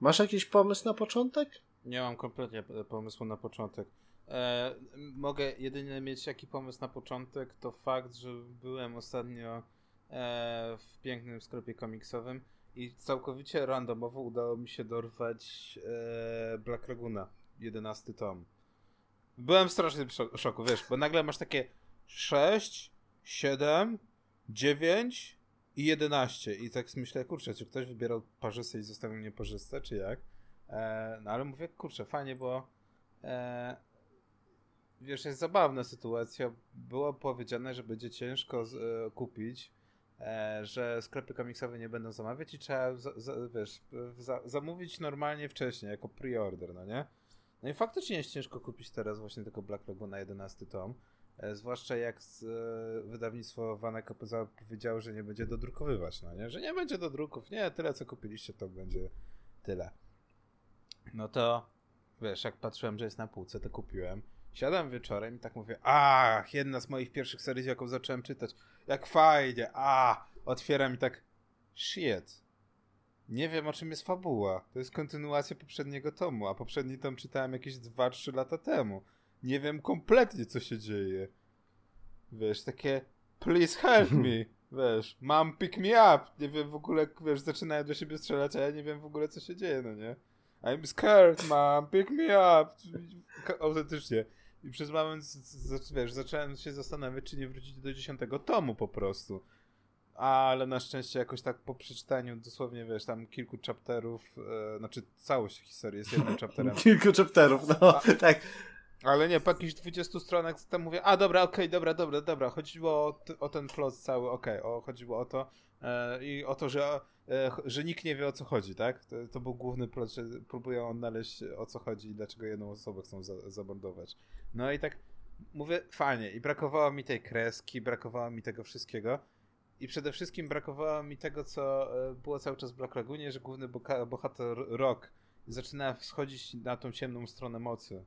Masz jakiś pomysł na początek? Nie mam kompletnie pomysłu na początek. E, mogę jedynie mieć jaki pomysł na początek, to fakt, że byłem ostatnio e, w pięknym sklepie komiksowym i całkowicie randomowo udało mi się dorwać e, Black Laguna, 11 tom. Byłem w strasznym szoku, wiesz, bo nagle masz takie 6, 7, 9 i 11 i tak myślę, kurczę, czy ktoś wybierał parzyste i zostawił nieparzyste, czy jak? E, no ale mówię, kurczę, fajnie, bo e, wiesz, jest zabawna sytuacja. Było powiedziane, że będzie ciężko z, e, kupić, e, że sklepy komiksowe nie będą zamawiać i trzeba, za, za, wiesz, za, zamówić normalnie wcześniej, jako pre-order, no nie? No i faktycznie jest ciężko kupić teraz właśnie tylko Black Lagoon na 11 tom. E, zwłaszcza jak z, e, wydawnictwo Wanek powiedziało, że nie będzie dodrukowywać, no nie? Że nie będzie do druków. Nie, tyle co kupiliście, to będzie tyle. No to wiesz, jak patrzyłem, że jest na półce, to kupiłem. Siadam wieczorem i tak mówię, ach, jedna z moich pierwszych serii, jaką zacząłem czytać. Jak fajnie, a, otwieram i tak, shit. Nie wiem, o czym jest fabuła. To jest kontynuacja poprzedniego tomu, a poprzedni tom czytałem jakieś 2-3 lata temu. Nie wiem kompletnie, co się dzieje. Wiesz, takie please help me. Wiesz, mam pick me up. Nie wiem w ogóle, wiesz, zaczynają do siebie strzelać, a ja nie wiem w ogóle, co się dzieje, no nie? I'm scared, mom, pick me up. Autentycznie. I przez moment, wiesz, zacząłem się zastanawiać, czy nie wrócić do dziesiątego tomu po prostu. Ale na szczęście jakoś tak po przeczytaniu dosłownie, wiesz, tam kilku chapterów, e, znaczy całość historii jest jednym chapterem. kilku chapterów, no, a, tak. Ale nie, po jakichś 20 stronach tam mówię, a dobra, okej, okay, dobra, dobra, dobra, chodziło o, o ten plot cały, okej, okay, chodziło o to e, i o to, że, e, że nikt nie wie o co chodzi, tak? To, to, był główny plot, że próbują odnaleźć o co chodzi i dlaczego jedną osobę chcą za, zamordować. No i tak mówię, fajnie, i brakowało mi tej kreski, brakowało mi tego wszystkiego. I przede wszystkim brakowało mi tego, co e, było cały czas w Black Lagunie, że główny bohater Rock zaczyna schodzić na tą ciemną stronę mocy.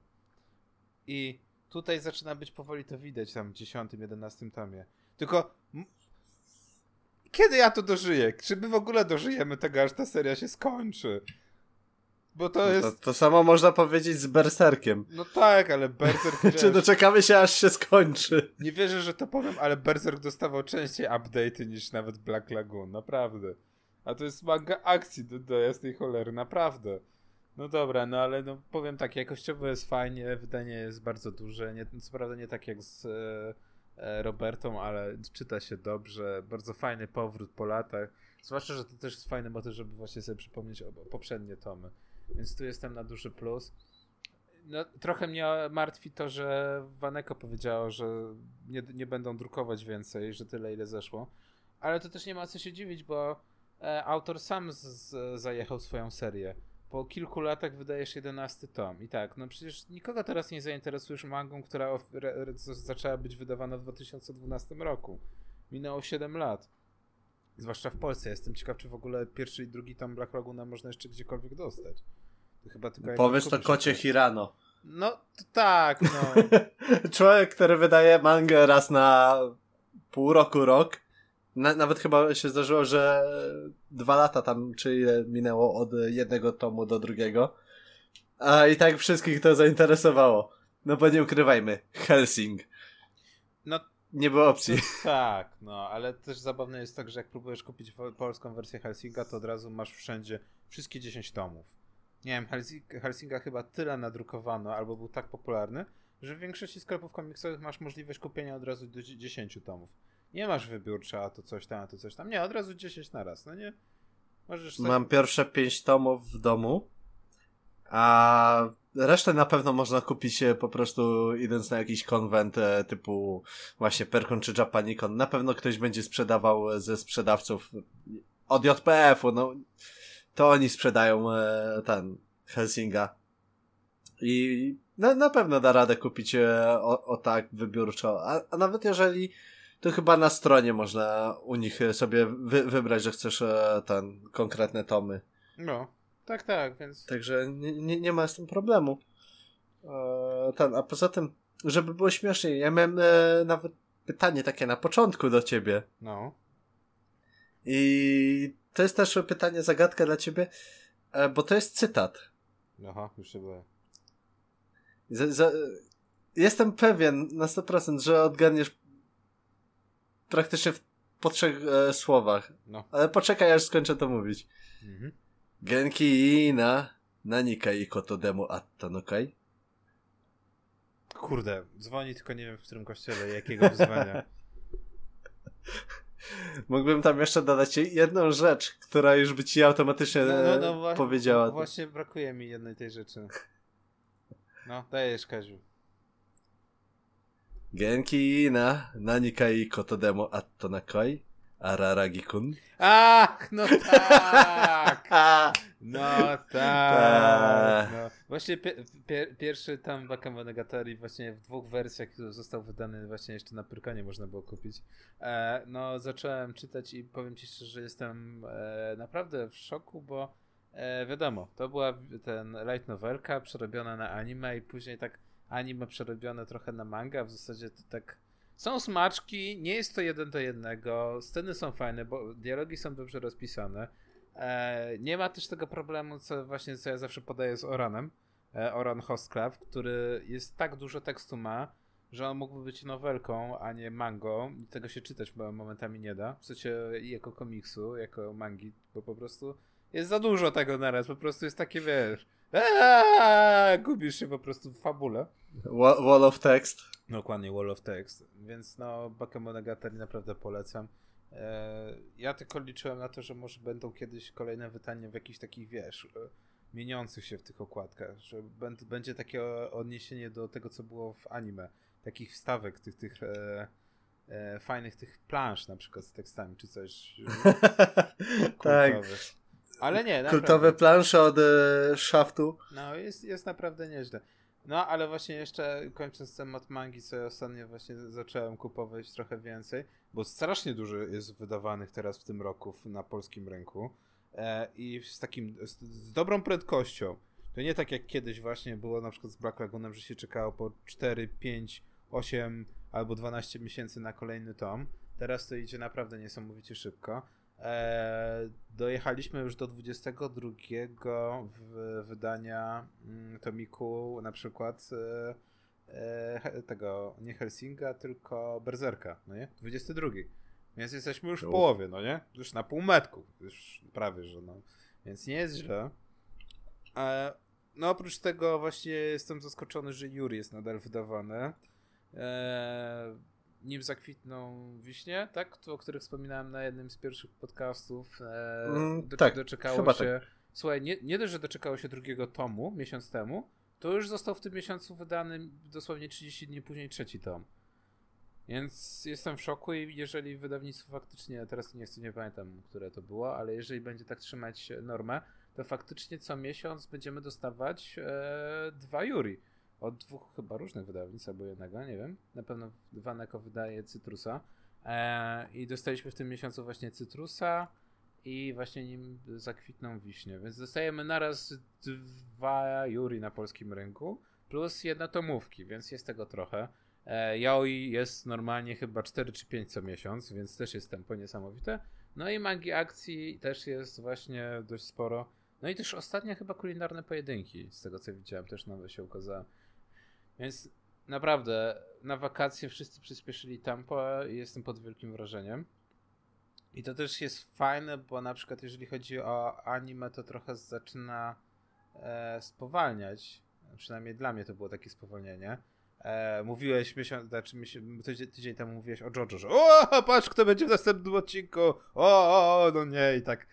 I tutaj zaczyna być powoli to widać tam w 10, 11 tomie. Tylko kiedy ja to dożyję? Czy my w ogóle dożyjemy tego, aż ta seria się skończy? Bo to no jest. To, to, samo można powiedzieć z Berserkiem. No tak, ale Berserk. Czy doczekamy się, aż się skończy? Nie wierzę, że to powiem, ale Berserk dostawał częściej update'y niż nawet Black Lagoon, naprawdę. A to jest manga akcji do, do jasnej cholery, naprawdę. No dobra, no ale no powiem tak, jakościowo jest fajnie, wydanie jest bardzo duże, nie, co prawda nie tak jak z e, e, Robertą, ale czyta się dobrze, bardzo fajny powrót po latach, zwłaszcza, że to też jest fajny motyw, żeby właśnie sobie przypomnieć o, o poprzednie tomy, więc tu jestem na duży plus. No, trochę mnie martwi to, że Waneko powiedziało, że nie, nie będą drukować więcej, że tyle ile zeszło, ale to też nie ma co się dziwić, bo e, autor sam z, z, zajechał swoją serię po kilku latach wydajesz 11 tom. I tak, no przecież nikogo teraz nie zainteresujesz mangą, która zaczęła być wydawana w 2012 roku. Minęło 7 lat. Zwłaszcza w Polsce. Jestem ciekaw, czy w ogóle pierwszy i drugi tom Black Laguna można jeszcze gdziekolwiek dostać. To chyba tylko Powiedz to kocie Hirano. No, to tak, no. Człowiek, który wydaje mangę raz na pół roku, rok na, nawet chyba się zdarzyło, że dwa lata tam, czy ile minęło od jednego tomu do drugiego. A i tak wszystkich to zainteresowało. No bo nie ukrywajmy, Helsing. No nie było opcji. tak, no, ale też zabawne jest tak, że jak próbujesz kupić polską wersję Helsinga, to od razu masz wszędzie wszystkie 10 tomów. Nie wiem, Helsing, Helsinga chyba tyle nadrukowano, albo był tak popularny, że w większości sklepów komiksowych masz możliwość kupienia od razu do 10 tomów. Nie masz wybiórcza, a to coś tam, a to coś tam. Nie, od razu 10 na raz, no nie? Możesz sobie... Mam pierwsze 5 tomów w domu, a resztę na pewno można kupić po prostu idąc na jakiś konwent e, typu właśnie Perkon czy Japanicon. Na pewno ktoś będzie sprzedawał ze sprzedawców od JPF-u, no to oni sprzedają e, ten Helsinga. I na, na pewno da radę kupić e, o, o tak wybiórczo. A, a nawet jeżeli to chyba na stronie można u nich sobie wy, wybrać, że chcesz e, ten konkretne tomy. No, tak, tak, więc. Także nie, nie, ma z tym problemu. E, ten, a poza tym, żeby było śmieszniej, ja miałem e, nawet pytanie takie na początku do ciebie. No. I to jest też pytanie, zagadka dla ciebie. e, bo to jest cytat. Aha, już się boję. Z, z, jestem pewien na 100%, że odgadniesz praktycznie w, po trzech e, słowach. No. Ale poczekaj, aż skończę to mówić. Mhm. Genki na nanikai koto demo atta no kai. Kurde, dzwoni, tylko nie wiem w którym kościele, jakiego wyzwania. Mógłbym tam jeszcze dodać jedną rzecz, która już by ci automatycznie No, no, no, e, powiedziała. Właśnie brakuje mi jednej tej rzeczy. No, dajesz, Kaziu. Genki na nanikai koto demo atta no kai. Araragi-kun. Ach, no tak! No Tak. tak! No. Właśnie pi pi pierwszy tam Bakemonogatari właśnie w dwóch wersjach został wydany właśnie jeszcze na Pyrkonie można było kupić. E, no zacząłem czytać i powiem ci szczerze, że jestem e, naprawdę w szoku, bo e, wiadomo, to była ten light novelka przerobiona na anime i później tak anime przerobione trochę na manga, w zasadzie to tak są smaczki, nie jest to jeden do jednego, sceny są fajne, bo dialogi są dobrze rozpisane. E, nie ma też tego problemu, co właśnie co ja zawsze podaję z Oranem. E, Oran Host który jest tak dużo tekstu ma, że on mógłby być nowelką, a nie mangą. Tego się czytać bo momentami nie da. W sensie jako komiksu, jako mangi, bo po prostu jest za dużo tego naraz. Po prostu jest takie, wiesz, eee, gubisz się po prostu w fabule. wa- Wall of text. Dokładnie, Wall of Text. Więc no, Bakemonogatari naprawdę polecam. E, ja tylko liczyłem na to, że może będą kiedyś kolejne wydania w jakichś takich, wiesz, e, mieniących się w tych okładkach, że będ- będzie takie odniesienie do tego, co było w anime. Takich wstawek, tych, tych e, e, fajnych tych plansz na przykład z tekstami, czy coś tak. Ale nie, Kultowe plansze od e, szaftu. No, jest, jest naprawdę nieźle. No, ale właśnie jeszcze kończąc temat mangi, co ja ostatnio właśnie zacząłem kupować trochę więcej, bo strasznie dużo jest wydawanych teraz w tym roku na polskim rynku e, i z takim, z, z dobrą prędkością. To nie tak jak kiedyś właśnie było na przykład z Black Lagunem, że się czekało po 4, 5, 8 albo 12 miesięcy na kolejny tom. Teraz to idzie naprawdę niesamowicie szybko. E, dojechaliśmy już do 22 w, wydania mm, tomiku na przykład e, e, tego, nie Helsinga, tylko Berserka, no nie? 22. Więc jesteśmy już w U. połowie, no nie? Już na półmetku, już prawie, że no. Więc nie jest źle. E, no oprócz tego właśnie jestem zaskoczony, że Yuri jest nadal wydawany. E, nim zakwitną wiśnie, tak? O których wspominałem na jednym z pierwszych podcastów. E, Mm, do, tak, doczekało się. Słuchaj, nie, nie dość, że doczekało się drugiego tomu miesiąc temu, to już został w tym miesiącu wydany dosłownie 30 dni później trzeci tom. Więc jestem w szoku i jeżeli wydawnictwo faktycznie, teraz nie, nie pamiętam, które to było, ale jeżeli będzie tak trzymać normę, to faktycznie co miesiąc będziemy dostawać e, dwa Yuri. Od dwóch chyba różnych wydawnictw, albo jednego, nie wiem. Na pewno Waneko wydaje Cytrusa. E, I dostaliśmy w tym miesiącu właśnie Cytrusa i właśnie nim zakwitną wiśnie. Więc dostajemy naraz dwa Yuri na polskim rynku, plus jedna tomówki, więc jest tego trochę. E, Yaoi jest normalnie chyba 4 czy 5 co miesiąc, więc też jest tempo niesamowite. No i magii akcji też jest właśnie dość sporo. No i też ostatnio chyba kulinarne pojedynki, z tego co widziałem, też nowe się ukazały. Więc naprawdę na wakacje wszyscy przyspieszyli tempo i jestem pod wielkim wrażeniem. I to też jest fajne, bo na przykład jeżeli chodzi o anime, to trochę zaczyna e, spowalniać. Przynajmniej dla mnie to było takie spowolnienie. E, mówiłeś miesiąc, znaczy miesiąc, tydzień, tydzień temu mówiłeś o Jojo, że o, patrz kto będzie w następnym odcinku, o, o, o no nie i tak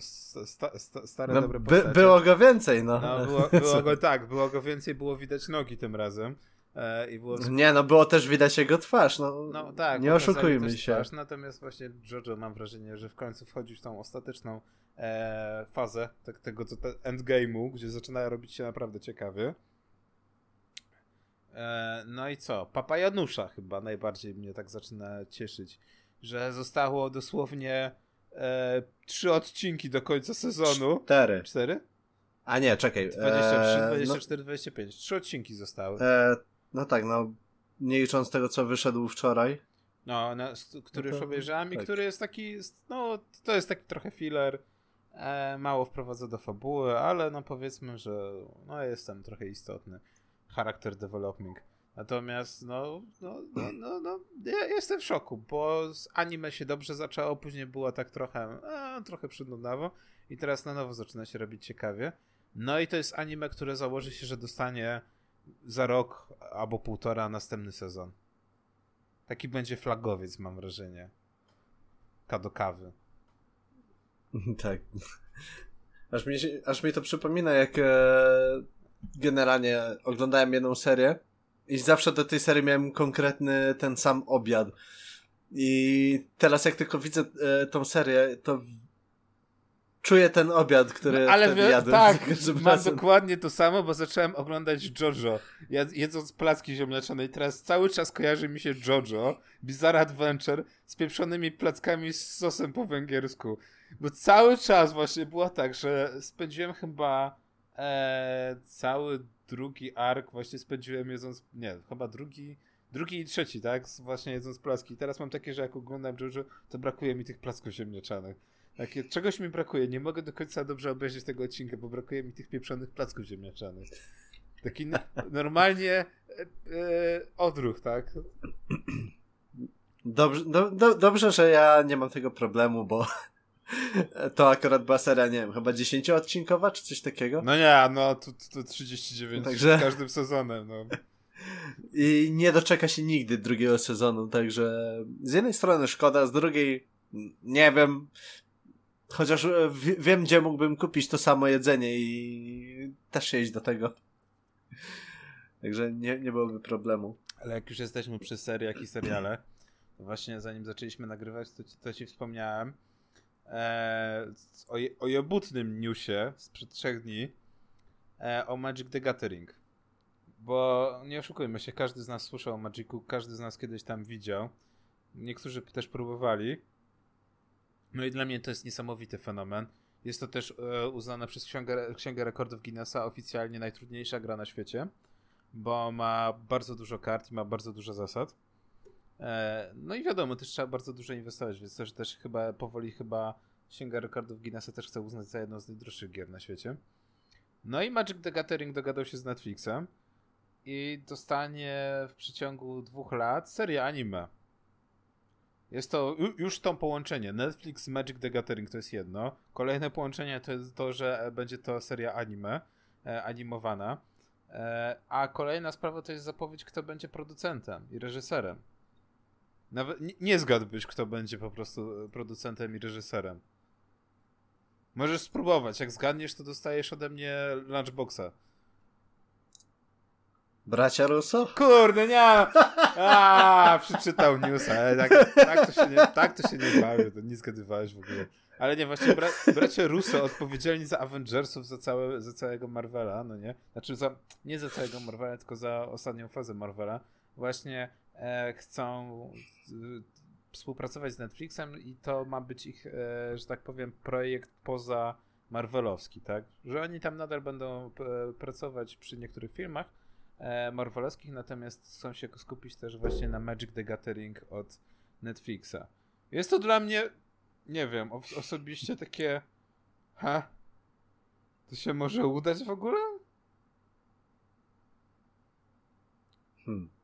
sta, sta, stare No, dobre by, było go więcej, no. No, było, było go tak, było go więcej, było widać nogi tym razem. E, było Nie, no było też widać jego twarz, no. no tak, nie oszukujmy się. Twarz, natomiast właśnie Jojo mam wrażenie, że w końcu wchodzi w tą ostateczną e, fazę tak, tego endgame'u, gdzie zaczyna robić się naprawdę ciekawy. E, no i co? Papa Janusza chyba najbardziej mnie tak zaczyna cieszyć, że zostało dosłownie e, trzy odcinki do końca sezonu. Cztery. Cztery? A nie, czekaj. 23, e, 24, 25. Trzy odcinki zostały. No, e, no tak, no. Nie licząc tego, co wyszedł wczoraj. No, na, który No już to- obejrzałem i tak. który jest taki, no, to jest taki trochę filler. E, mało wprowadza do fabuły, ale no powiedzmy, że no jest tam trochę istotny charakter development. Natomiast no, no, no, no, no ja jestem w szoku, bo z anime się dobrze zaczęło, później było tak trochę, a, trochę przynudnawo i teraz na nowo zaczyna się robić ciekawie. No i to jest anime, które założy się, że dostanie za rok albo półtora następny sezon. Taki będzie flagowiec, mam wrażenie. Kadokawy. Tak. Aż mi, aż mi to przypomina, jak e, generalnie oglądałem jedną serię i zawsze do tej serii miałem konkretny ten sam obiad. I teraz jak tylko widzę e, tą serię, to czuję ten obiad, który no, ale wtedy jadłem. Tak, mam razem... dokładnie to samo, bo zacząłem oglądać JoJo, jedząc placki ziemniaczane i teraz cały czas kojarzy mi się JoJo, Bizarre Adventure z pieprzonymi plackami z sosem po węgiersku. Bo cały czas właśnie było tak, że spędziłem chyba e, cały drugi ark właśnie spędziłem jedząc, nie, chyba drugi, drugi i trzeci, tak? Właśnie jedząc placki. teraz mam takie, że jak oglądam JoJo, to brakuje mi tych placków ziemniaczanych. Takie, czegoś mi brakuje. Nie mogę do końca dobrze obejrzeć tego odcinka, bo brakuje mi tych pieprzonych placków ziemniaczanych. Taki normalnie e, e, odruch, tak? Dobrze, do, do, dobrze, że ja nie mam tego problemu, bo to akurat była seria, nie wiem, chyba 10-odcinkowa, czy coś takiego? No nie, no to, to 39 także... z każdym sezonem, no. I nie doczeka się nigdy drugiego sezonu, także z jednej strony szkoda, z drugiej nie wiem, chociaż e, wiem, gdzie mógłbym kupić to samo jedzenie i też iść do tego. Także nie, nie byłoby problemu. Ale jak już jesteśmy przy seriach i seriale, to właśnie zanim zaczęliśmy nagrywać, to, to ci wspomniałem, e, o, o jobutnym newsie sprzed trzech dni e, o Magic the Gathering. Bo nie oszukujmy się, każdy z nas słyszał o Magicu, każdy z nas kiedyś tam widział. Niektórzy też próbowali. No i dla mnie to jest niesamowity fenomen. Jest to też e, uznana przez Księgę, Księgę Rekordów Guinnessa oficjalnie najtrudniejsza gra na świecie, bo ma bardzo dużo kart i ma bardzo dużo zasad. E, no i wiadomo, też trzeba bardzo dużo inwestować, więc też, też chyba powoli chyba Księga Rekordów Guinnessa też chce uznać za jedną z najdroższych gier na świecie. No i Magic the Gathering dogadał się z Netflixem i dostanie w przeciągu dwóch lat serię anime. Jest to już to połączenie. Netflix Magic the Gathering to jest jedno. Kolejne połączenie to jest to, że będzie to seria anime, e, animowana. E, a kolejna sprawa to jest zapowiedź, kto będzie producentem i reżyserem. Nawet nie, nie zgadłbyś, kto będzie po prostu e, producentem i reżyserem. Możesz spróbować. Jak zgadniesz, to dostajesz ode mnie lunchboxa. Bracia Russo? Kurde, nie! A, przeczytał news, ale tak, tak, to się nie, tak to się nie bawię, to nie zgadywałeś w ogóle. Ale nie, właśnie bra bracia Russo odpowiedzialni za Avengersów, za, całe, za całego Marvela, no nie? Znaczy za, nie za całego Marvela, tylko za ostatnią fazę Marvela. Właśnie chcą e, współpracować z Netflixem i to ma być ich, e, że tak powiem, projekt poza Marvelowski, tak? Że oni tam nadal będą e, pracować przy niektórych filmach, e, marvelowskich, natomiast chcą się skupić też właśnie na Magic the Gathering od Netflixa. Jest to dla mnie, nie wiem, osobiście takie ha, to się może udać w ogóle? Hmm.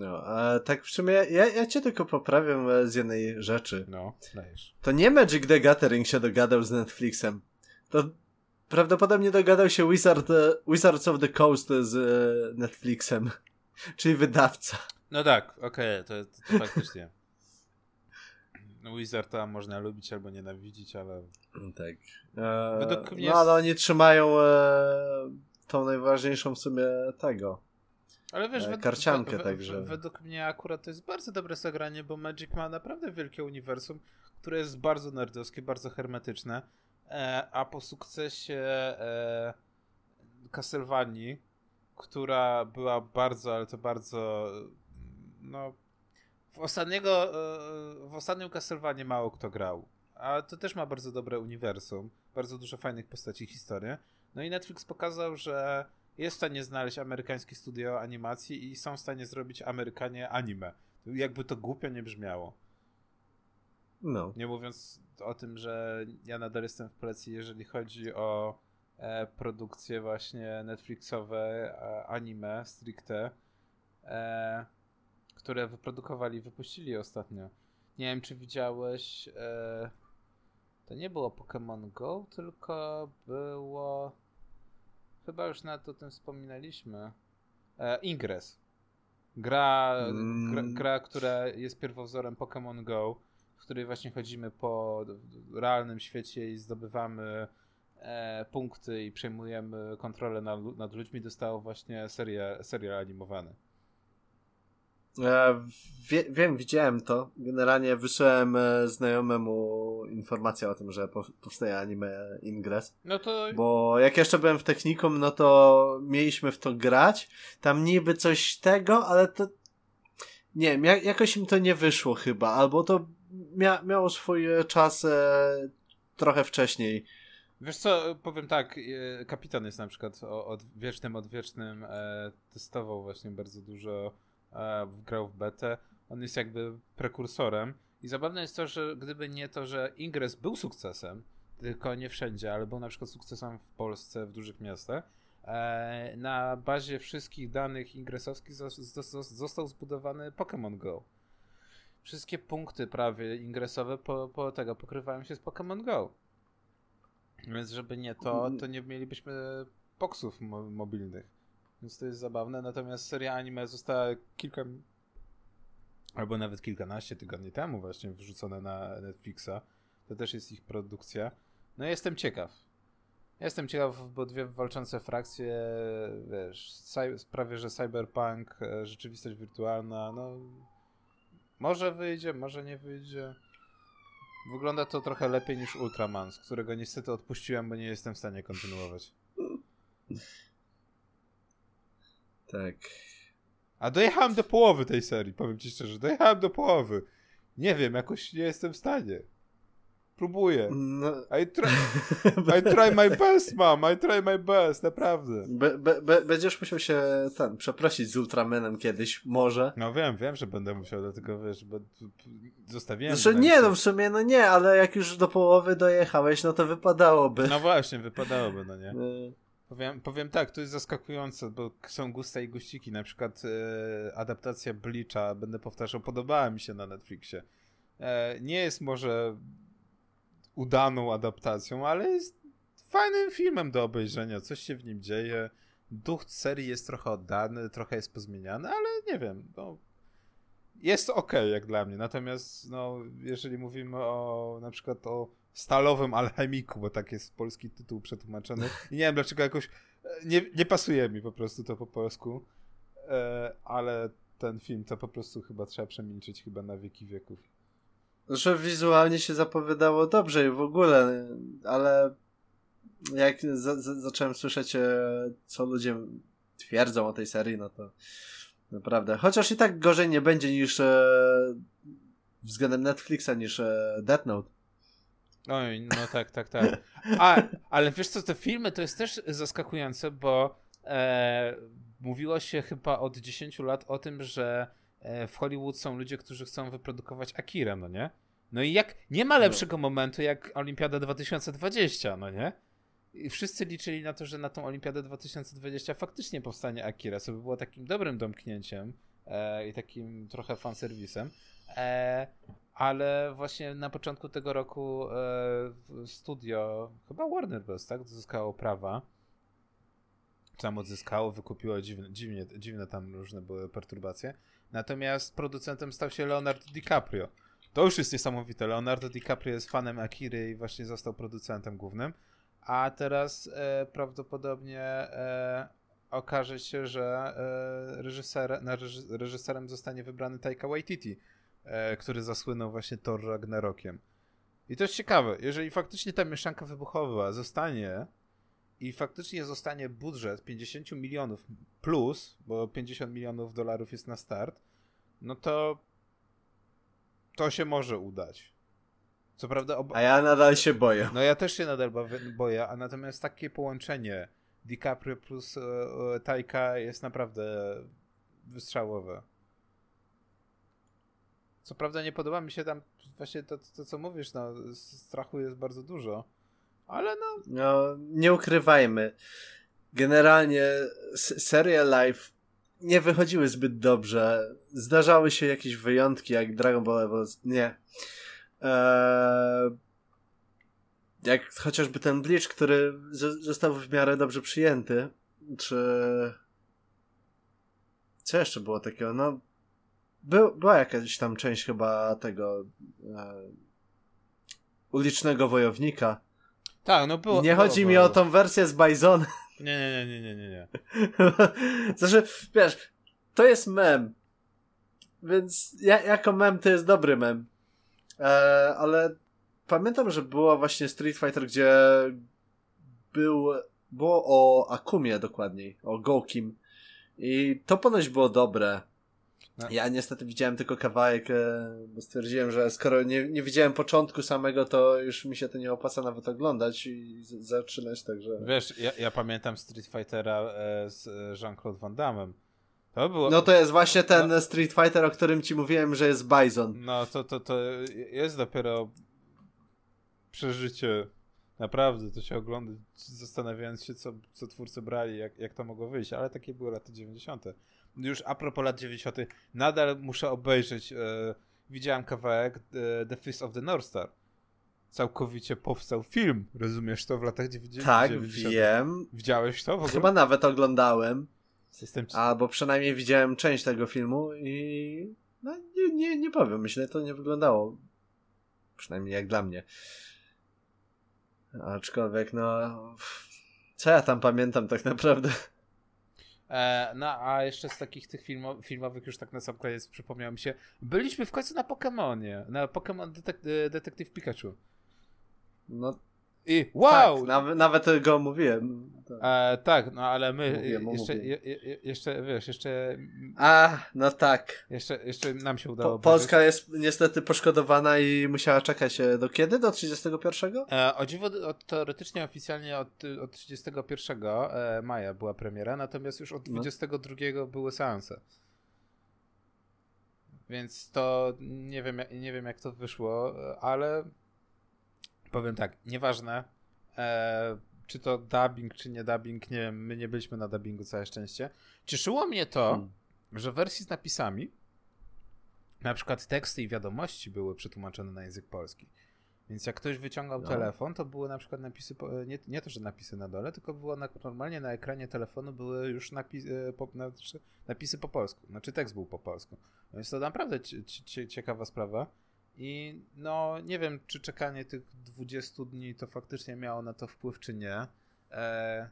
No, a tak w sumie ja, ja cię tylko poprawiam e, z jednej rzeczy. No, dajesz. To nie Magic the Gathering się dogadał z Netflixem. To Prawdopodobnie dogadał się Wizard, Wizards of the Coast z e, Netflixem, czyli wydawca. No tak, okej, okay, to, to, to faktycznie. No Wizarda można lubić albo nienawidzić, ale... Tak. E, Według mnie... No ale oni trzymają e, tą najważniejszą w sumie tego. Ale wiesz, e, karciankę w, także. według mnie akurat to jest bardzo dobre zagranie, bo Magic ma naprawdę wielkie uniwersum, które jest bardzo nerdowskie, bardzo hermetyczne. E, a po sukcesie e, Castlevanii, która była bardzo, ale to bardzo no w ostatniego e, w ostatnim Castlevanii mało kto grał, a to też ma bardzo dobre uniwersum, bardzo dużo fajnych postaci historii. No i Netflix pokazał, że jest w stanie znaleźć amerykańskie studio animacji i są w stanie zrobić Amerykanie anime. Jakby to głupio nie brzmiało. No. Nie mówiąc o tym, że ja nadal jestem w plecy, jeżeli chodzi o e, produkcje właśnie Netflixowe, e, anime stricte, e, które wyprodukowali, wypuścili ostatnio. Nie wiem, czy widziałeś. E, to nie było Pokémon Go, tylko było. Chyba już nawet o tym wspominaliśmy. E, Ingress. Gra, Mm. gra, gra, która jest pierwowzorem Pokémon Go, w której właśnie chodzimy po realnym świecie i zdobywamy e, punkty i przejmujemy kontrolę nad, nad ludźmi, dostało właśnie serię, serial animowany. E, wie, wiem, widziałem to. Generalnie wysłałem e, znajomemu informację o tym, że po, powstaje anime Ingress. No to Bo jak jeszcze byłem w technikum, no to mieliśmy w to grać. Tam niby coś tego, ale to. Nie wiem, jak, jakoś im to nie wyszło chyba. Albo to mia, miało swój czas e, trochę wcześniej. Wiesz co, powiem tak, e, kapitan jest na przykład o, od wiecznym, odwiecznym e, testował właśnie bardzo dużo, grał w betę. On jest jakby prekursorem i zabawne jest to, że gdyby nie to, że Ingress był sukcesem, tylko nie wszędzie, ale był na przykład sukcesem w Polsce, w dużych miastach, e, na bazie wszystkich danych ingresowskich zos- zos- został zbudowany Pokémon Go. Wszystkie punkty prawie ingresowe po, po tego pokrywają się z Pokémon Go. Więc żeby nie to, to nie mielibyśmy boksów mo- mobilnych. Więc to jest zabawne. Natomiast seria anime została kilka albo nawet kilkanaście tygodni temu właśnie wrzucone na Netflixa. To też jest ich produkcja. No jestem ciekaw. Jestem ciekaw, bo dwie walczące frakcje, wiesz, prawie że cyberpunk, e, rzeczywistość wirtualna, no może wyjdzie, może nie wyjdzie. Wygląda to trochę lepiej niż Ultraman, z którego niestety odpuściłem, bo nie jestem w stanie kontynuować. Tak. A dojechałem do połowy tej serii, powiem ci szczerze, dojechałem do połowy. Nie wiem, jakoś nie jestem w stanie. Próbuję. No, I try, I try my best, mam, I try my best, naprawdę. be, be, be, będziesz musiał się ten, przeprosić z Ultramanem kiedyś, może. No wiem, wiem, że będę musiał, dlatego wiesz, bo zostawiłem... Znaczy na nie, no w sumie no nie, ale jak już do połowy dojechałeś, no to wypadałoby. No właśnie, wypadałoby, no nie? Powiem, powiem tak, to jest zaskakujące, bo są gusta i guściki. Na przykład e, adaptacja Bleacha, będę powtarzał, podobała mi się na Netflixie. E, nie jest może udaną adaptacją, ale jest fajnym filmem do obejrzenia. Coś się w nim dzieje. Duch serii jest trochę oddany, trochę jest pozmieniany, ale nie wiem. No, jest ok jak dla mnie. Natomiast no, jeżeli mówimy o na przykład o stalowym alchemiku, bo tak jest polski tytuł przetłumaczony. I nie wiem dlaczego jakoś e, nie, nie pasuje mi po prostu to po polsku. E, ale ten film to po prostu chyba trzeba przemilczyć chyba na wieki wieków. Że wizualnie się zapowiadało dobrze i w ogóle, ale jak za, za, zacząłem słyszeć, e, co ludzie twierdzą o tej serii, no to naprawdę. Chociaż i tak gorzej nie będzie niż e, względem Netflixa niż e, Death Note. Oj, no tak, tak, tak. A, ale wiesz co, te filmy to jest też zaskakujące, bo e, mówiło się chyba od 10 lat o tym, że e, w Hollywood są ludzie, którzy chcą wyprodukować Akira, no nie? No i jak, nie ma lepszego momentu jak Olimpiada 2020, no nie? I wszyscy liczyli na to, że na tą Olimpiadę 2020 faktycznie powstanie Akira, co by było takim dobrym domknięciem e, i takim trochę fanserwisem. E, ale właśnie na początku tego roku e, studio, chyba Warner Bros., tak, zyskało prawa. Tam odzyskało, wykupiło, dziwne, dziwnie, dziwne tam różne były perturbacje. Natomiast producentem stał się Leonardo DiCaprio. To już jest niesamowite. Leonardo DiCaprio jest fanem Akiry i właśnie został producentem głównym. A teraz e, prawdopodobnie e, okaże się, że e, reżyser, reżyserem zostanie wybrany Taika Waititi, e, który zasłynął właśnie Thor Ragnarokiem. I to jest ciekawe, jeżeli faktycznie ta mieszanka wybuchowa zostanie i faktycznie zostanie budżet 50 milionów plus, bo 50 milionów dolarów jest na start, no to to się może udać. Co prawda. A ja nadal się boję. No ja też się nadal boję, a natomiast takie połączenie DiCaprio plus e, e, Taika jest naprawdę wystrzałowe. Co prawda nie podoba mi się tam właśnie to, to co mówisz, no strachu jest bardzo dużo, ale no... No, nie ukrywajmy. Generalnie serie live nie wychodziły zbyt dobrze. Zdarzały się jakieś wyjątki, jak Dragon Ball Evolution. Nie. Eee, jak chociażby ten Bleach, który został w miarę dobrze przyjęty. Czy... Co jeszcze było takiego? No, był, była jakaś tam część chyba tego e, ulicznego wojownika. Tak, no było. nie było, chodzi było, mi o tą wersję z Bison. Nie, nie, nie, nie, nie, nie. znaczy, wiesz, to jest mem. Więc ja, jako mem to jest dobry mem. E, ale pamiętam, że było właśnie Street Fighter, gdzie był, było o Akumie dokładniej, o Gokim. I to ponoć było dobre. No. Ja niestety widziałem tylko kawałek, e, bo stwierdziłem, że skoro nie, nie widziałem początku samego, to już mi się to nie opłaca nawet oglądać i z, zaczynać, także... Wiesz, ja, ja pamiętam Street Fightera e, z Jean-Claude Van Damme. To było... No to jest właśnie ten no... Street Fighter, o którym ci mówiłem, że jest Bison. No to, to, to jest dopiero przeżycie. Naprawdę, to się ogląda, zastanawiając się, co, co twórcy brali, jak, jak to mogło wyjść, ale takie były lata 90 już a propos lat 90., nadal muszę obejrzeć. E, widziałem kawałek e, The Fist of the North Star. Całkowicie powstał film, rozumiesz to w latach 90. Tak, 90. wiem. Widziałeś to w ogóle? Chyba nawet oglądałem. Jestem... Albo przynajmniej widziałem część tego filmu i no, nie, nie, nie powiem, myślę, to nie wyglądało. Przynajmniej jak dla mnie. Aczkolwiek, no. Co ja tam pamiętam tak naprawdę? E, no, a jeszcze z takich tych filmo filmowych już tak na sam koniec przypomniało mi się, byliśmy w końcu na Pokemonie, na Pokémon Detek Detektyw Pikachu. No i wow! Tak, nawet, nawet go mówiłem. E, tak, no ale my mówiłem, jeszcze, je, je, jeszcze, wiesz, jeszcze... A, no tak. Jeszcze, jeszcze nam się udało. Po, Polska jest niestety poszkodowana i musiała czekać do kiedy? Do 31? E, o dziwo, od, teoretycznie oficjalnie od, od 31 e, maja była premiera, natomiast już od 22 no. były seanse. Więc to nie wiem, nie wiem jak to wyszło, ale powiem tak, nieważne, e, czy to dubbing, czy nie dubbing, nie wiem, my nie byliśmy na dubbingu, całe szczęście. Cieszyło mnie to, hmm. że w wersji z napisami na przykład teksty i wiadomości były przetłumaczone na język polski. Więc jak ktoś wyciągał no. telefon, to były na przykład napisy, nie, nie to, że napisy na dole, tylko było na, normalnie na ekranie telefonu były już napis, e, po, napisy po polsku. Znaczy tekst był po polsku. Więc to naprawdę ciekawa sprawa. I no, nie wiem, czy czekanie tych 20 dni to faktycznie miało na to wpływ, czy nie. E,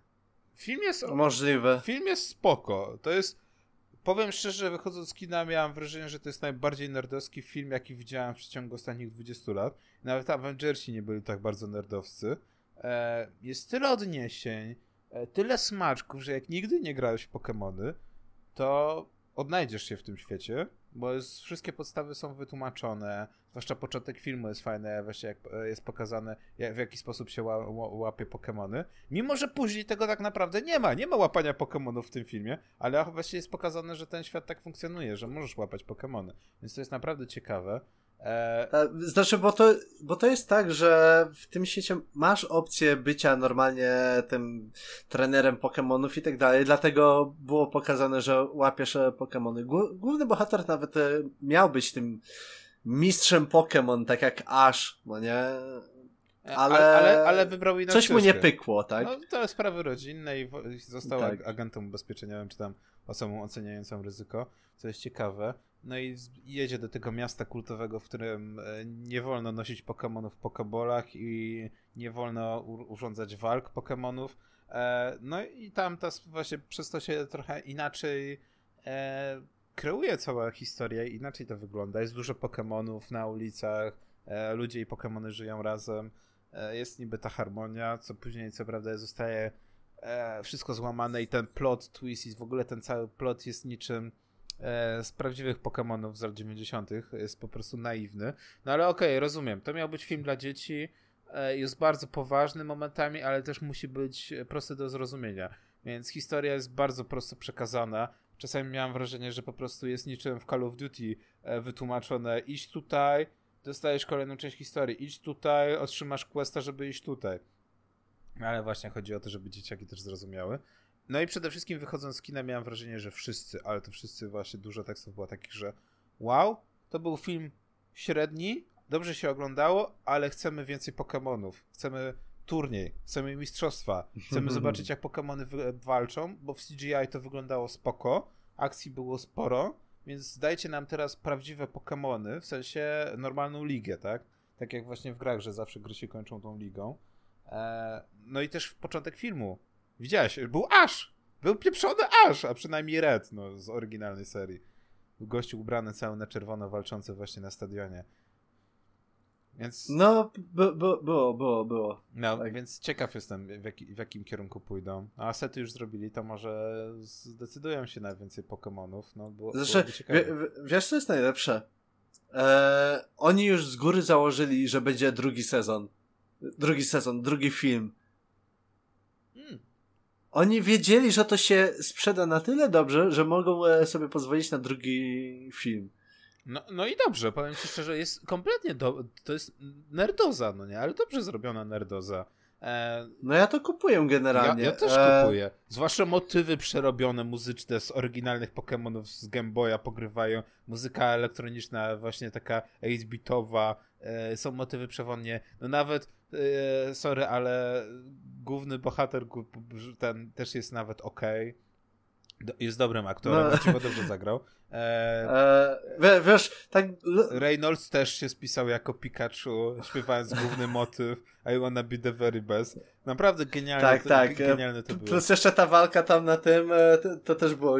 film jest. Możliwe. Film jest spoko. To jest. Powiem szczerze, wychodząc z kina, miałem wrażenie, że to jest najbardziej nerdowski film, jaki widziałem w przeciągu ostatnich 20 lat. Nawet Avengersi nie byli tak bardzo nerdowscy. E, jest tyle odniesień, e, tyle smaczków, że jak nigdy nie grałeś w Pokémony, to odnajdziesz się w tym świecie bo jest, wszystkie podstawy są wytłumaczone, zwłaszcza początek filmu jest fajny, właśnie jak e, jest pokazane, jak, w jaki sposób się ła, łapie Pokémony. Mimo, że później tego tak naprawdę nie ma, nie ma łapania Pokémonów w tym filmie, ale właśnie jest pokazane, że ten świat tak funkcjonuje, że możesz łapać Pokémony, więc to jest naprawdę ciekawe. E... Znaczy, bo to, bo to jest tak, że w tym świecie masz opcję bycia normalnie tym trenerem Pokémonów i tak dalej, dlatego było pokazane, że łapiesz e, Pokémony. Główny bohater nawet e, miał być tym mistrzem Pokémon, tak jak Ash, no nie? Ale, ale, ale, ale wybrał inną Coś mu nie pykło, tak? No, to sprawy rodzinne i został tak. agentem ubezpieczeniowym, czy tam osobą oceniającą ryzyko, co jest ciekawe. No i jedzie do tego miasta kultowego, w którym e, nie wolno nosić Pokémonów w Pokebolach i nie wolno urządzać walk Pokémonów. E, no i tam ta właśnie przez to się trochę inaczej e, kreuje cała historia, inaczej to wygląda. Jest dużo Pokémonów na ulicach, ludzie i Pokémony żyją razem. Jest niby ta harmonia, co później co prawda zostaje wszystko złamane i ten plot twist i w ogóle ten cały plot jest niczym e, z prawdziwych Pokémonów z lat 90. jest po prostu naiwny. No ale okej, okay, rozumiem. To miał być film dla dzieci. E, jest bardzo poważny momentami, ale też musi być prosty do zrozumienia. Więc historia jest bardzo prosto przekazana. czasami miałem wrażenie, że po prostu jest niczym w Call of Duty e, wytłumaczone idź tutaj, dostajesz kolejną część historii, idź tutaj, otrzymasz questa, żeby iść tutaj. Ale właśnie chodzi o to, żeby dzieciaki też zrozumiały. No i przede wszystkim wychodząc z kina miałem wrażenie, że wszyscy, ale to wszyscy właśnie dużo tekstów było takich, że wow, to był film średni, dobrze się oglądało, ale chcemy więcej Pokémonów. Chcemy turniej, chcemy mistrzostwa, chcemy zobaczyć jak Pokémony walczą, bo w CGI to wyglądało spoko, akcji było sporo, więc dajcie nam teraz prawdziwe Pokémony, w sensie normalną ligę, tak? Tak jak właśnie w grach, że zawsze gry się kończą tą ligą. Eee, no i też w początek filmu. Widziałeś, był Ash! Był pieprzony Ash, a przynajmniej Red, no, z oryginalnej serii. Gościu ubrany cały na czerwono, walczący właśnie na stadionie. Więc... No, by, by, było, było, było. No, tak. więc ciekaw jestem, w, jaki, w, jakim kierunku pójdą. A sety już zrobili, to może zdecydują się na więcej Pokémonów. No, było, wie, wiesz, co jest najlepsze? Eee, oni już z góry założyli, że będzie drugi sezon. Drugi sezon, drugi film. Hmm. Oni wiedzieli, że to się sprzeda na tyle dobrze, że mogą e, sobie pozwolić na drugi film. No, no i dobrze, powiem ci szczerze, jest kompletnie, do, to jest nerdoza, no nie, ale dobrze zrobiona nerdoza. E, no ja to kupuję generalnie. Ja, ja też e... kupuję. Zwłaszcza motywy przerobione muzyczne z oryginalnych Pokémonów z Game Boya pogrywają. Muzyka elektroniczna, właśnie taka 8-bitowa. E, są motywy przewodnie. No nawet, sorry, ale główny bohater ten też jest nawet ok. Jest dobrym aktorem, no. dobrze zagrał. E, e, wiesz, tak... Reynolds też się spisał jako Pikachu, śpiewając główny motyw I wanna be the very best. Naprawdę genialne, tak, to, tak. genialne to było. Plus jeszcze ta walka tam na tym, e, to, to też było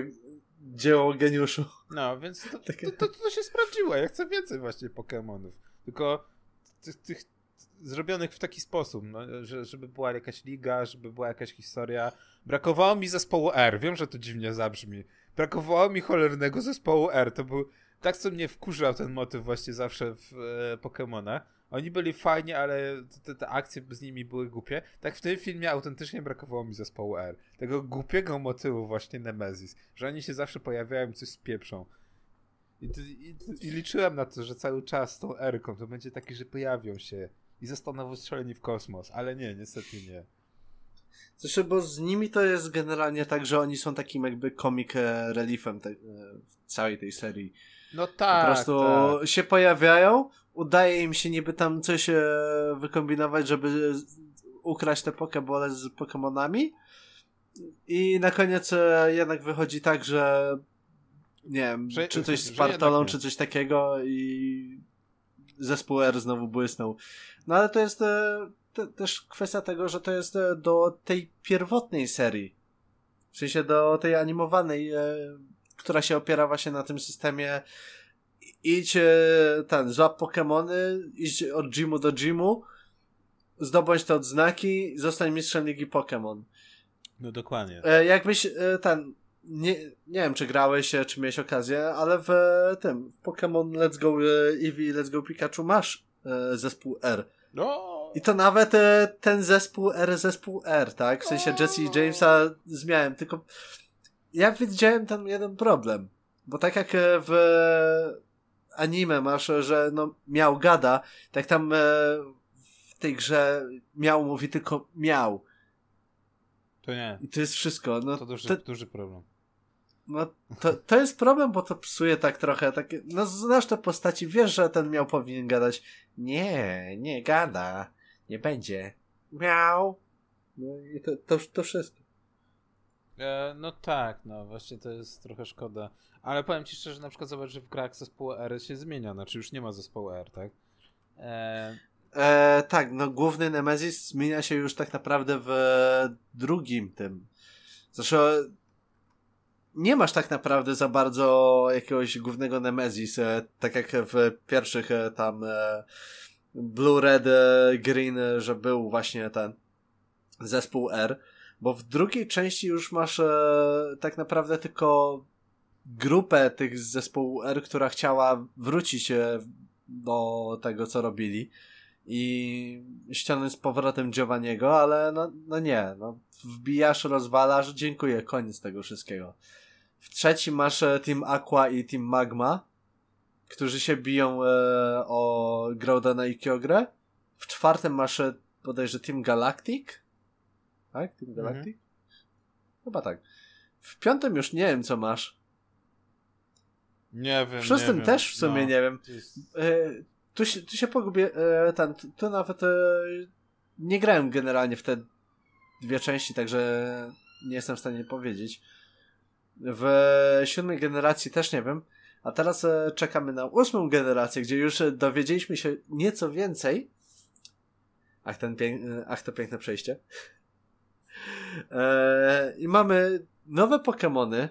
dzieło geniuszu. No, więc to, to, to, się sprawdziło. Ja chcę więcej właśnie Pokémonów. Tylko tych, tych zrobionych w taki sposób, no, że, żeby była jakaś liga, żeby była jakaś historia. Brakowało mi zespołu R. Wiem, że to dziwnie zabrzmi. Brakowało mi cholernego zespołu R. To był tak, co mnie wkurzał ten motyw właśnie zawsze w e, Pokémonach. Oni byli fajni, ale te, te, akcje z nimi były głupie. Tak w tym filmie autentycznie brakowało mi zespołu R. Tego głupiego motywu właśnie Nemesis, że oni się zawsze pojawiają coś spieprzą. I, i, I, liczyłem na to, że cały czas z tą R-ką to będzie taki, że pojawią się i zostaną wystrzeleni w kosmos, ale nie, niestety nie. Zresztą, bo z nimi to jest generalnie tak, że oni są takim jakby comic e, reliefem te, e, całej tej serii. No tak. Po prostu tak. się pojawiają, udaje im się niby tam coś e, wykombinować, żeby ukraść te pokebole z Pokemonami i na koniec jednak wychodzi tak, że nie wiem, że, czy coś z Partolą, czy coś takiego i zespół R znowu błysnął. No ale to jest te, też kwestia tego, że to jest e, do tej pierwotnej serii. W sensie do tej animowanej, e, która się opiera właśnie na tym systemie idź e, ten, złap Pokémony, idź od gymu do gymu, zdobądź te odznaki, zostań mistrzem ligi Pokémon. No dokładnie. E, jakbyś e, ten, nie, nie wiem czy grałeś, czy miałeś okazję, ale w tym, w Pokémon Let's Go Eevee, Let's Go Pikachu masz e, zespół R. No, i to nawet e, ten zespół R, zespół R, tak? W sensie Jesse i Jamesa zmiałem, tylko ja widziałem tam jeden problem. Bo tak jak e, w anime masz, że no miał gada, tak tam e, w tej grze miał mówi tylko miał. To nie. I to jest wszystko. No, to duży, to, duży problem. No, to, to jest problem, bo to psuje tak trochę takie. No, znasz te postaci, wiesz, że ten miał powinien gadać. Nie, nie gada nie będzie. Miał. No i to, to, to wszystko. E, no tak, no właśnie to jest trochę szkoda. Ale powiem ci szczerze, na przykład zobacz, że w grach zespołu R się zmienia, znaczy już nie ma zespołu R, tak? E... E, tak, no główny Nemesis zmienia się już tak naprawdę w drugim tym. Zresztą nie masz tak naprawdę za bardzo jakiegoś głównego Nemesis, e, tak jak w pierwszych e, tam e, Blue, Red, Green, że był właśnie ten zespół R, bo w drugiej części już masz tak naprawdę tylko grupę tych z zespołu R, która chciała wrócić do tego, co robili i ściągnąć z powrotem Giovanniego, ale no, no nie, no wbijasz, rozwalasz, dziękuję, koniec tego wszystkiego. W trzecim masz Team Aqua i Team Magma, którzy się biją e, o Groudana i Kyogrę. W czwartym masz bodajże Team Galactic. Tak? Team Mhm. Galactic? Chyba tak. W piątym już nie wiem, co masz. Nie wiem. W szóstym wiem. też w sumie No, nie wiem. E, tu, się, tu się pogubię. E, ten, tu, tu nawet e, nie grałem generalnie w te dwie części, także nie jestem w stanie powiedzieć. W siódmej generacji też nie wiem. A teraz e, czekamy na ósmą generację, gdzie już dowiedzieliśmy się nieco więcej. Ach, ten e, ach to piękne przejście. E, I mamy nowe Pokémony.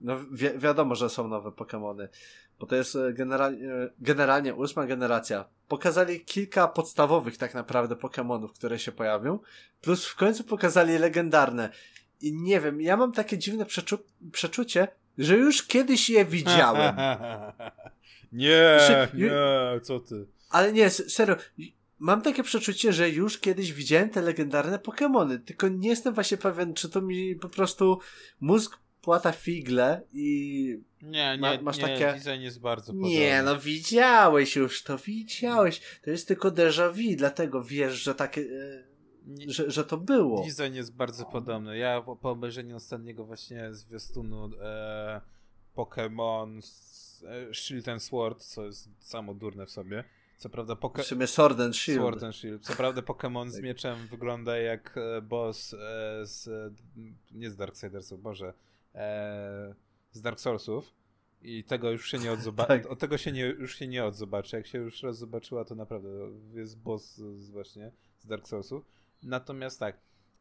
No, wi wiadomo, że są nowe Pokémony, bo to jest e, generalnie, e, generalnie ósma generacja. Pokazali kilka podstawowych tak naprawdę Pokémonów, które się pojawią, plus w końcu pokazali legendarne. I nie wiem, ja mam takie dziwne przeczu przeczucie, że już kiedyś je widziałem. nie, Znaczy, nie, co ty? Ale nie, serio. Mam takie przeczucie, że już kiedyś widziałem te legendarne Pokémony, tylko nie jestem właśnie pewien, czy to mi po prostu mózg płata figle i... Nie, nie, masz nie, takie- design jest bardzo podobny. Nie, no widziałeś już to, widziałeś. To jest tylko déjà vu, dlatego wiesz, że takie... Że, że to było. Design jest bardzo podobny. Ja po, po obejrzeniu ostatniego właśnie zwiastunu e, Pokémon e, Shield and Sword, co jest samo durne w sobie. Co prawda W poke- sumie Sword and Shield. Sword and Shield. Co prawda Pokémon z Tak. mieczem wygląda jak e, boss e, z e, nie z Darksidersów, Boże, e, z Dark Soulsów. I tego już się nie odzobaczy. Tak. Od tego się nie, już się nie odzobaczy. Jak się już raz zobaczyła, to naprawdę jest boss z, właśnie z Dark Soulsów. Natomiast tak,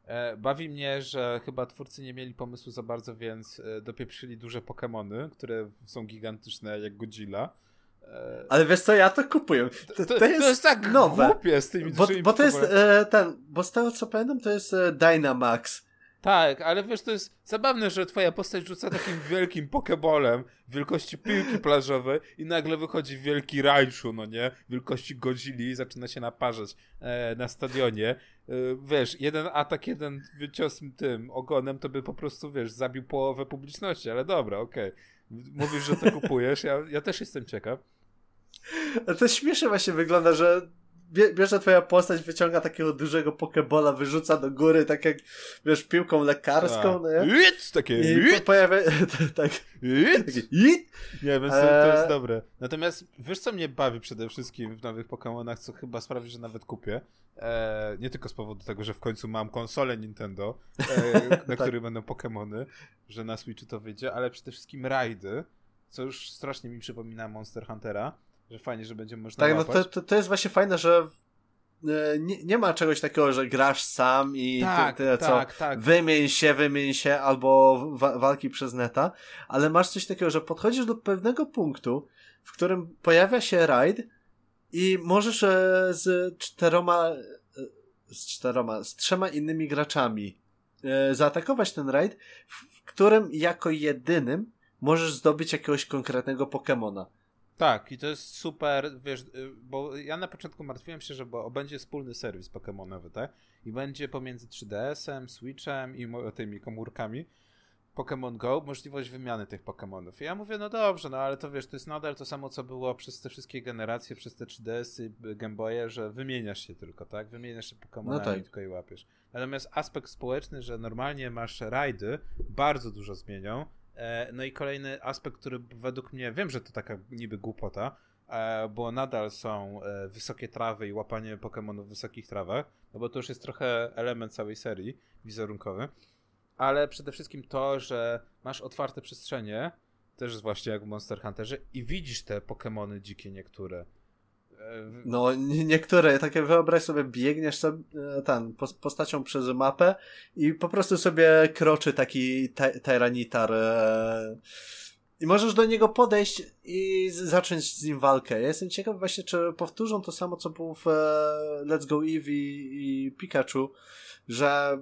e, bawi mnie, że chyba twórcy nie mieli pomysłu za bardzo, więc e, dopieprzyli duże Pokémony, które są gigantyczne jak Godzilla. E, Ale wiesz co, ja to kupuję. To, to, jest, tak nowe. głupie z tymi Bo, bo to jest e, ten, bo z tego co pamiętam, to jest e, Dynamax. Tak, ale wiesz, to jest zabawne, że twoja postać rzuca takim wielkim pokebolem wielkości piłki plażowej i nagle wychodzi wielki Raichu, no nie? Wielkości Godzilli i zaczyna się naparzać e, na stadionie. E, wiesz, jeden atak, jeden cios tym ogonem to by po prostu, wiesz, zabił połowę publiczności, ale dobra, okej. Mówisz, że to kupujesz, ja, ja też jestem ciekaw. To śmiesznie właśnie wygląda, że bierze twoja postać, wyciąga takiego dużego pokebola, wyrzuca do góry, tak jak, wiesz, piłką lekarską, no nie? It, takie I it, pojawia, tak, it. takie, i Nie, więc to, jest Eee. dobre. Natomiast wiesz, co mnie bawi przede wszystkim w nowych Pokémonach, co chyba sprawi, że nawet kupię. Eee, nie tylko z powodu tego, że w końcu mam konsolę Nintendo, eee, na Tak. której będą Pokémony, że na Switchu to wyjdzie, ale przede wszystkim rajdy, co już strasznie mi przypomina Monster Huntera, że fajnie, że będzie można tak, no łapać. to, to, to jest właśnie fajne, że e, nie, nie ma czegoś takiego, że grasz sam i tak, ty, co, tak, tak. wymień się, wymień się, albo wa walki przez neta, ale masz coś takiego, że podchodzisz do pewnego punktu, w którym pojawia się raid i możesz e, z czteroma, e, z czteroma, z trzema innymi graczami zaatakować ten raid, w, w którym jako jedynym możesz zdobyć jakiegoś konkretnego Pokemona. Tak, i to jest super, wiesz, y, bo ja na początku martwiłem się, że bo będzie wspólny serwis Pokemonowy, tak? I będzie pomiędzy 3DS-em, Switchem i tymi komórkami Pokémon Go możliwość wymiany tych Pokémonów. I ja mówię, no dobrze, no ale to wiesz, to jest nadal to samo, co było przez te wszystkie generacje, przez te 3DS-y, y, Game Boye, że wymieniasz się tylko, tak? Wymieniasz się Pokémonami No tak. tylko i łapiesz. Natomiast aspekt społeczny, że normalnie masz rajdy, bardzo dużo zmienią. E, No i kolejny aspekt, który według mnie, wiem, że to taka niby głupota, e, bo nadal są e, wysokie trawy i łapanie Pokémonów w wysokich trawach, no bo to już jest trochę element całej serii wizerunkowy, ale przede wszystkim to, że masz otwarte przestrzenie, też właśnie jak w Monster Hunterze i widzisz te Pokémony dzikie niektóre. No, nie- niektóre, takie wyobraź sobie, biegniesz sobie, e, postacią przez mapę i po prostu sobie kroczy taki ty- tyranitar e, i możesz do niego podejść i zacząć z nim walkę. Ja jestem ciekaw właśnie, czy powtórzą to samo, co było w e, Let's Go Eevee i Pikachu, że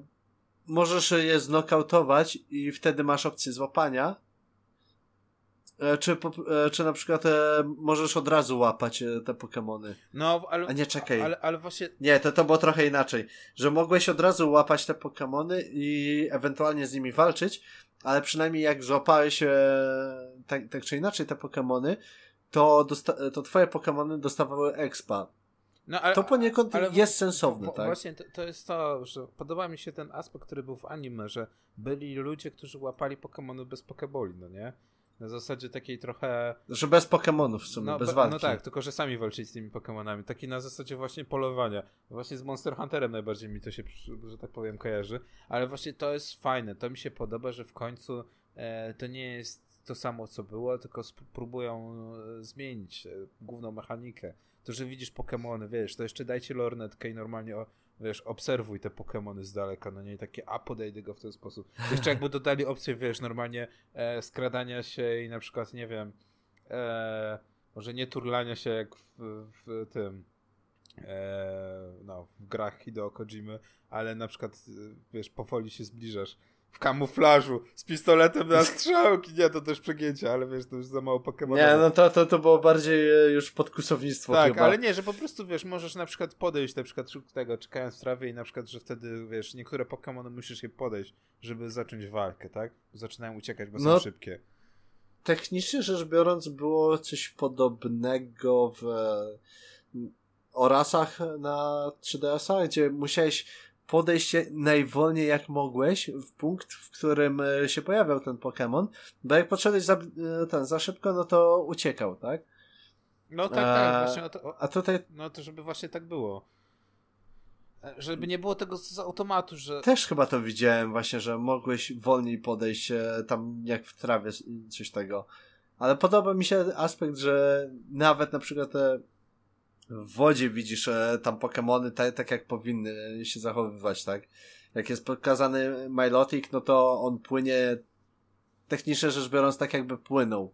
możesz je znokautować i wtedy masz opcję złapania czy, po, e, czy na przykład e, możesz od razu łapać e, te Pokémony? No, ale. A nie, czekaj. Ale, ale właśnie. Nie, to, to było trochę inaczej. Że mogłeś od razu łapać te Pokémony i ewentualnie z nimi walczyć, ale przynajmniej jak złapałeś e, tak, tak czy inaczej te Pokémony, to, dosta- to twoje Pokémony dostawały expa. No, ale, To poniekąd ale jest sensowne, tak? Właśnie to, to jest to, że podoba mi się ten aspekt, który był w anime, że byli ludzie, którzy łapali Pokémony bez Pokeboli, no nie? Na zasadzie takiej trochę. Że bez Pokémonów w sumie, No, bez be- walki. no tak, tylko że sami walczyli z tymi Pokémonami. Taki na zasadzie właśnie polowania. Właśnie z Monster Hunterem najbardziej mi to się, że tak powiem, kojarzy. Ale właśnie to jest fajne. To mi się podoba, że w końcu e, to nie jest to samo, co było, tylko sp- próbują e, zmienić e, główną mechanikę. To, że widzisz Pokémony, wiesz, to jeszcze dajcie lornetkę i normalnie o, wiesz, obserwuj te Pokémony z daleka, no nie takie, a podejdę go w ten sposób. Jeszcze jakby dodali opcję, wiesz, normalnie e, skradania się i na przykład, nie wiem, e, może nie turlania się jak w, w tym, e, no, w grach Hideo Kojimy, ale na przykład, wiesz, powoli się zbliżasz w kamuflażu z pistoletem na strzałki, nie, to też przegięcie, ale wiesz, to już za mało Pokémonów. Nie, no to, to, to było bardziej e, już podkusownictwo Tak, chyba. ale nie, że po prostu wiesz, możesz na przykład podejść na przykład tego, czekając w trawie i na przykład, że wtedy wiesz, niektóre Pokémony musisz je podejść, żeby zacząć walkę, tak? Zaczynają uciekać, bo są No, szybkie. Technicznie rzecz biorąc było coś podobnego w e, Orasach na 3DS-a, gdzie musiałeś podejść się najwolniej jak mogłeś w punkt, w którym e, się pojawiał ten Pokémon, bo jak podszedłeś za, e, ten, za szybko, no to uciekał, tak? No tak, tak, Eee, właśnie o to, A tutaj no to żeby właśnie tak było. E, Żeby nie było tego z automatu, że też chyba to widziałem właśnie, że mogłeś wolniej podejść tam jak w trawie, coś tego. Ale podoba mi się aspekt, że nawet na przykład e, w wodzie widzisz e, tam Pokémony tak, tak jak powinny się zachowywać, tak? Jak jest pokazany Milotic, no to on płynie technicznie rzecz biorąc tak jakby płynął.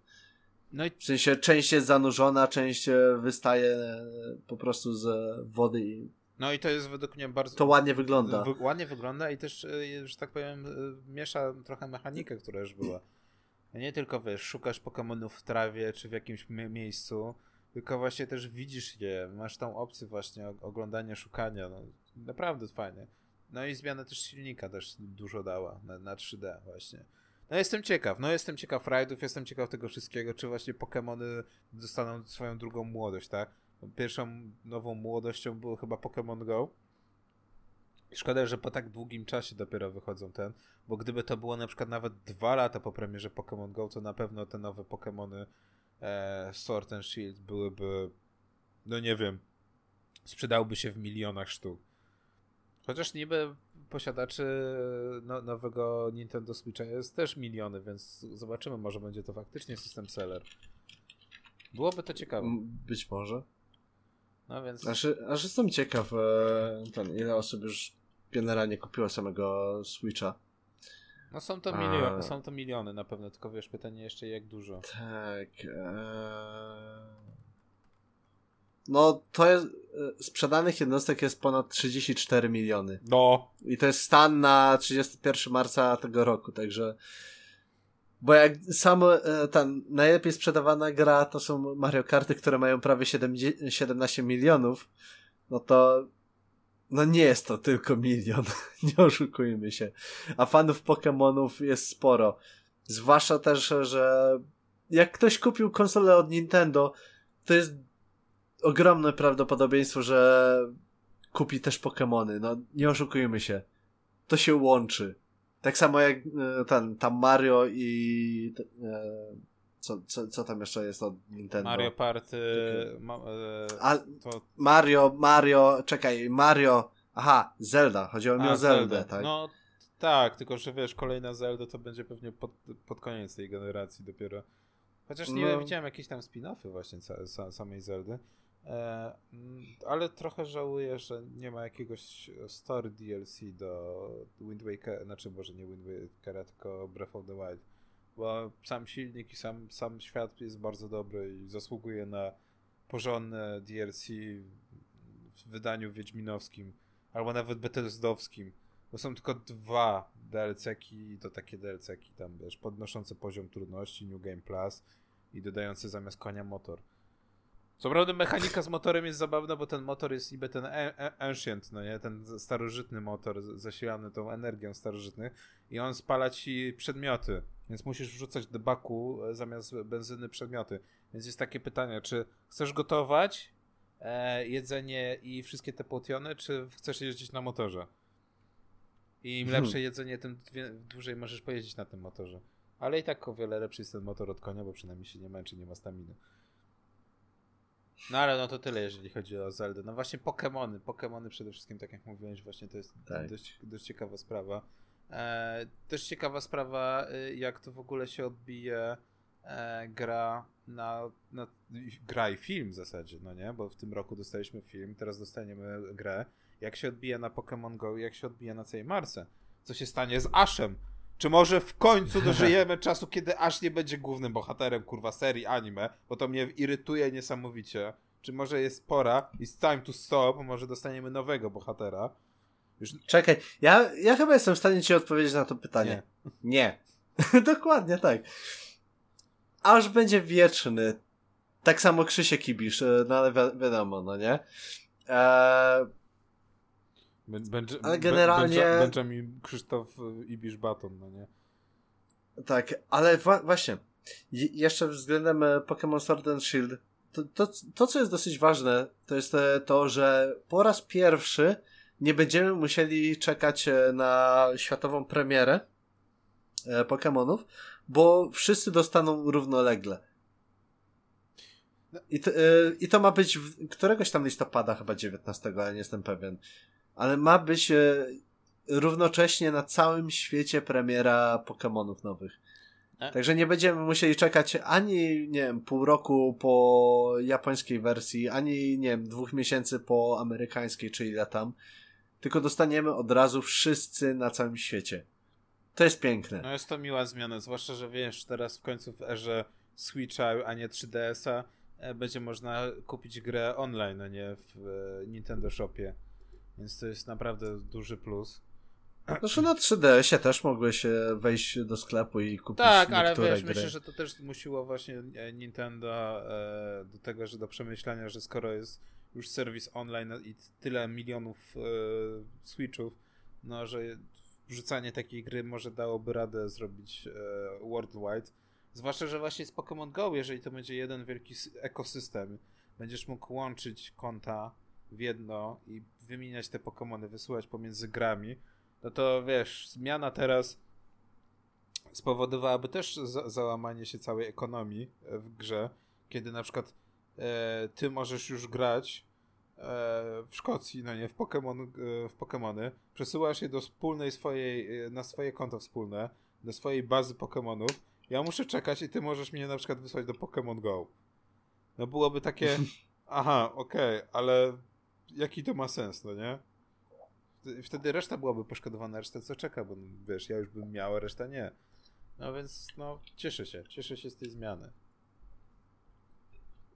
no i W sensie część jest zanurzona, część e, wystaje e, po prostu z wody i No i to jest według mnie bardzo. to ładnie wygląda. Wy, ładnie wygląda i też, y, że tak powiem, miesza trochę mechanikę, która już była. Nie tylko wiesz, szukasz Pokemonów w trawie czy w jakimś mie- miejscu, tylko właśnie też widzisz je. Masz tą opcję właśnie oglądania, szukania. No, naprawdę fajnie. No i zmiana też silnika też dużo dała na, na 3D właśnie. No jestem ciekaw, no jestem ciekaw rajdów, jestem ciekaw tego wszystkiego, czy właśnie Pokemony dostaną swoją drugą młodość, tak? Pierwszą nową młodością było chyba Pokémon Go. Szkoda, że po tak długim czasie dopiero wychodzą ten, bo gdyby to było na przykład nawet dwa lata po premierze Pokémon Go, to na pewno te nowe Pokémony e, Sword and Shield byłyby, no nie wiem, sprzedałyby się w milionach sztuk. Chociaż niby posiadaczy no, nowego Nintendo Switcha jest też miliony, więc zobaczymy, może będzie to faktycznie system seller. Byłoby to ciekawe. Być może. No więc. Aż, aż jestem ciekaw, e, ten, ile osób już generalnie kupiło samego Switcha. No są to, A. miliony, są to miliony na pewno, tylko wiesz, pytanie jeszcze jak dużo. Tak. E... No, to jest. e, Sprzedanych jednostek jest ponad 34 miliony. No! I to jest stan na 31 marca tego roku, także. Bo jak sam e, ten najlepiej sprzedawana gra to są Mario Karty, które mają prawie 7, 17 milionów, no to no nie jest to tylko milion, nie oszukujmy się. A fanów Pokémonów jest sporo. Zwłaszcza też, że jak ktoś kupił konsolę od Nintendo, to jest ogromne prawdopodobieństwo, że kupi też Pokémony. No nie oszukujmy się. To się łączy. Tak samo jak e, ten, tam Mario i e, co, co, co tam jeszcze jest od Nintendo? Mario Party. Ma, e, A to, Mario, Mario, czekaj, Mario, aha, Zelda, chodziło mi a, o Zeldę, Zelda. tak? No tak, tylko że wiesz, kolejna Zelda to będzie pewnie pod, pod koniec tej generacji dopiero. Chociaż nie No. widziałem jakieś tam spin-offy właśnie samej Zeldy. E, mm, ale trochę żałuję, że nie ma jakiegoś story DLC do Wind Waker, znaczy może nie Wind Wakera, tylko Breath of the Wild. Bo sam silnik i sam, sam świat jest bardzo dobry i zasługuje na porządne DLC w wydaniu wiedźminowskim, albo nawet bethesdowskim. Bo są tylko dwa DLC-ki i to takie DLC-ki tam, wiesz, podnoszące poziom trudności, New Game Plus i dodający zamiast konia motor. Co prawda mechanika z motorem jest zabawna, bo ten motor jest niby ten ancient, no nie? Ten starożytny motor zasilany tą energią starożytnych i on spala ci przedmioty, więc musisz wrzucać do baku e, zamiast benzyny przedmioty. Więc jest takie pytanie, czy chcesz gotować e, jedzenie i wszystkie te potiony, czy chcesz jeździć na motorze? I im hmm. lepsze jedzenie, tym dłużej możesz pojeździć na tym motorze. Ale i tak o wiele lepszy jest ten motor od konia, bo przynajmniej się nie męczy, nie ma staminy. No ale no to tyle, jeżeli chodzi o Zelda. No właśnie Pokémony. Pokémony przede wszystkim, tak jak mówiłeś, właśnie to jest tak. dość, dość ciekawa sprawa. E, też ciekawa sprawa, y, jak to w ogóle się odbije e, gra na, na gra i film w zasadzie, no nie? Bo w tym roku dostaliśmy film, teraz dostaniemy grę. Jak się odbija na Pokémon Go jak się odbija na całej Marce. Co się stanie z Ashem? Czy może w końcu dożyjemy czasu, kiedy Ash nie będzie głównym bohaterem, kurwa, serii anime, bo to mnie irytuje niesamowicie. Czy może jest pora, it's time to stop, może dostaniemy nowego bohatera. Już... Czekaj, ja, ja chyba jestem w stanie ci odpowiedzieć na to pytanie. Nie. nie. Dokładnie tak. Aż będzie wieczny. Tak samo Krzysiek Kibisz, e, no ale wi wiadomo, no nie? Eee, ale generalnie... Benjamin Krzysztof Ibisz Baton, no nie? Tak, ale właśnie, jeszcze względem e, Pokémon Sword and Shield, to, to, to, co jest dosyć ważne, to jest e, to, że po raz pierwszy nie będziemy musieli czekać e, na światową premierę Pokémonów, bo wszyscy dostaną równolegle. No. I to, I to ma być w, któregoś tam listopada, chyba 19, ale nie jestem pewien ale ma być e, równocześnie na całym świecie premiera Pokémonów nowych. E? Także nie będziemy musieli czekać ani, nie wiem, pół roku po japońskiej wersji, ani, nie wiem, dwóch miesięcy po amerykańskiej, czy ile tam. Tylko dostaniemy od razu wszyscy na całym świecie. To jest piękne. No jest to miła zmiana, zwłaszcza, że wiesz, teraz w końcu w erze Switcha, a nie 3DS-a e, będzie można kupić grę online, a nie w Nintendo Shopie. Więc to jest naprawdę duży plus. Zresztą na 3DS-ie też mogłeś wejść do sklepu i kupić Tak, ale wiesz, gry. myślę, że to też zmusiło właśnie e, Nintendo e, do tego, że do przemyślenia, że skoro jest już serwis online i tyle milionów e, Switchów, no, że wrzucanie takiej gry może dałoby radę zrobić e, worldwide. Zwłaszcza, że właśnie z Pokémon Go, jeżeli to będzie jeden wielki ekosystem, będziesz mógł łączyć konta w jedno i wymieniać te Pokémony, wysyłać pomiędzy grami, no to wiesz, zmiana teraz spowodowałaby też za załamanie się całej ekonomii e, w grze, kiedy na przykład e, ty możesz już grać e, w Szkocji, no nie, w, Pokemon, e, w Pokémony, przesyłasz je do wspólnej swojej, na swoje konto wspólne, do swojej bazy Pokémonów, ja muszę czekać i ty możesz mnie na przykład wysłać do Pokémon Go. No byłoby takie, aha, okej, okay, ale jaki to ma sens, no nie? Wtedy reszta byłaby poszkodowana, reszta co czeka, bo wiesz, ja już bym miał, a reszta nie. No więc, no, cieszę się, cieszę się z tej zmiany.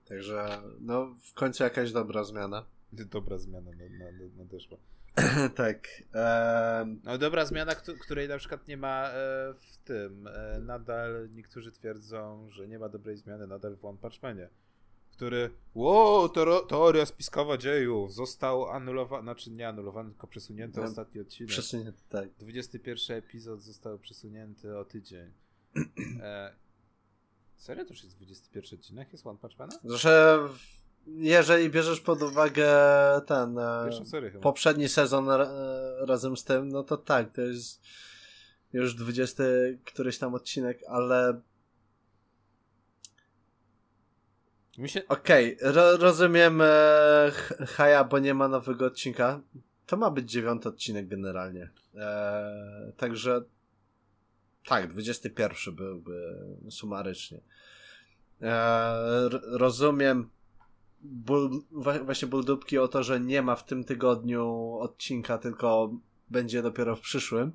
Także, no, w końcu jakaś dobra zmiana. Dobra zmiana nadeszła. tak. Um... No dobra zmiana, której na przykład nie ma e, w tym. E, nadal niektórzy twierdzą, że nie ma dobrej zmiany nadal w One Punch Manie który, wow, teoria spiskowa dziejów, został anulowany, znaczy nie anulowany, tylko przesunięty no, ostatni odcinek. Przesunięty, tak. 21 epizod został przesunięty o tydzień. Serio? To już jest 21 odcinek? Jest One Punch Mana? Że jeżeli bierzesz pod uwagę ten e, poprzedni sezon razem z tym, no to tak, to jest już 20 któryś tam odcinek, ale się... Okej, okay, ro rozumiem e, Haja, bo nie ma nowego odcinka. To ma być dziewiąty odcinek generalnie. E, także tak, 21 byłby sumarycznie. E, rozumiem ból, właśnie ból dupki o to, że nie ma w tym tygodniu odcinka, tylko będzie dopiero w przyszłym.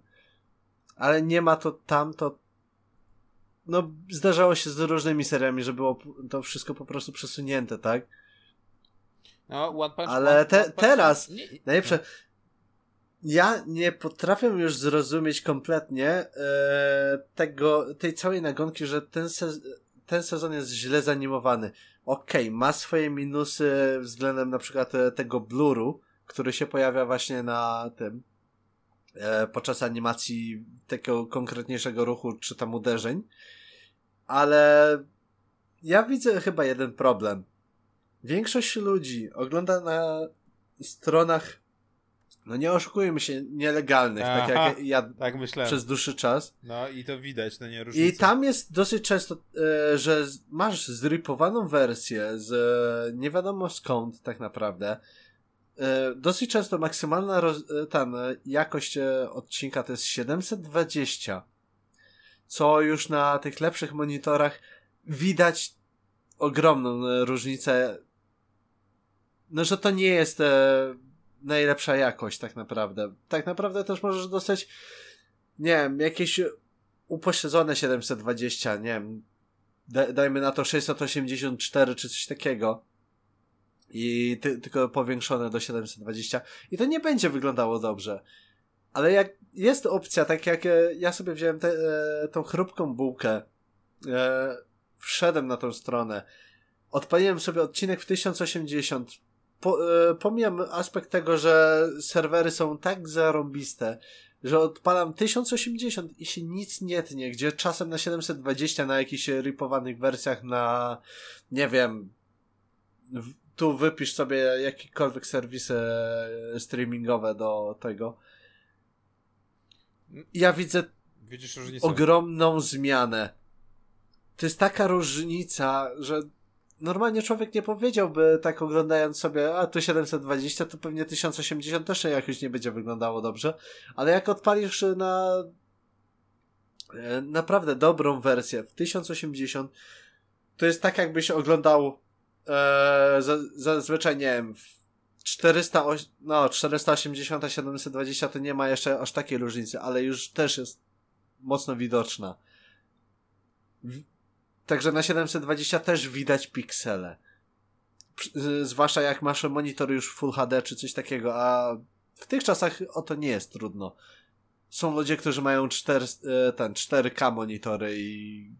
Ale nie ma to tamto no zdarzało się z różnymi seriami, że było to wszystko po prostu przesunięte, tak? No, One Punch Ale te, teraz, nie, najlepsze, ja nie potrafię już zrozumieć kompletnie e, tego, tej całej nagonki, że ten ten sezon jest źle zanimowany. Okej, okay, ma swoje minusy względem na przykład e, tego bluru, który się pojawia właśnie na tym, e, podczas animacji takiego konkretniejszego ruchu, czy tam uderzeń, ale ja widzę chyba jeden problem. Większość ludzi ogląda na stronach no nie oszukujmy się, nielegalnych, Aha, tak jak ja tak przez dłuższy czas. No i to widać, no nie różnicy. I tam jest dosyć często, e, że masz zrypowaną wersję z e, nie wiadomo skąd tak naprawdę. E, dosyć często maksymalna roz, e, ten, e, jakość e, odcinka to jest 720, co już na tych lepszych monitorach widać ogromną różnicę. No, że to nie jest najlepsza jakość tak naprawdę. Tak naprawdę też możesz dostać, nie wiem, jakieś upośledzone 720, nie wiem, dajmy na to 684 czy coś takiego. I ty, tylko powiększone do 720. I to nie będzie wyglądało dobrze. Ale jak jest opcja, tak jak e, ja sobie wziąłem te, e, tą chrupką bułkę, e, wszedłem na tą stronę, odpaliłem sobie odcinek w 1080, po, e, pomijam aspekt tego, że serwery są tak zarąbiste, że odpalam 1080 i się nic nie tnie, gdzie czasem na 720 na jakichś ripowanych wersjach na, nie wiem, tu wypisz sobie jakiekolwiek serwisy streamingowe do tego. Ja widzę Widzisz ogromną zmianę. To jest taka różnica, że normalnie człowiek nie powiedziałby tak oglądając sobie, a tu 720, to pewnie 1080 też jakoś nie będzie wyglądało dobrze, ale jak odpalisz na e, naprawdę dobrą wersję w 1080, to jest tak jakbyś oglądał e, zazwyczaj, nie wiem, 400, no 480 a 720 to nie ma jeszcze aż takiej różnicy, ale już też jest mocno widoczna. Także na 720 też widać piksele. Zwłaszcza jak masz monitor już Full HD czy coś takiego, a w tych czasach o to nie jest trudno. Są ludzie, którzy mają 4, e, ten 4K monitory i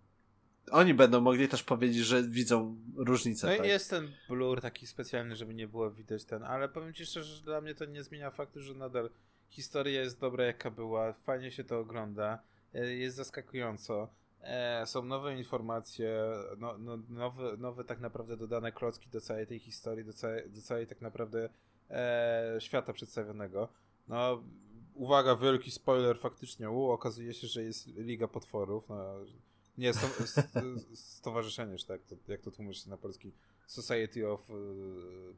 oni będą mogli też powiedzieć, że widzą różnicę. No tak? i jest ten blur taki specjalny, żeby nie było widać ten, ale powiem ci szczerze, że dla mnie to nie zmienia faktu, że nadal historia jest dobra jaka była, fajnie się to ogląda, e, jest zaskakująco. E, są nowe informacje, no, no, nowe, nowe tak naprawdę dodane klocki do całej tej historii, do całej, do całej tak naprawdę e, świata przedstawionego. No, uwaga, wielki spoiler faktycznie, u, okazuje się, że jest Liga Potworów, no, nie, sto, stowarzyszenie, tak, to, jak to tłumaczyć na polski, Society of y,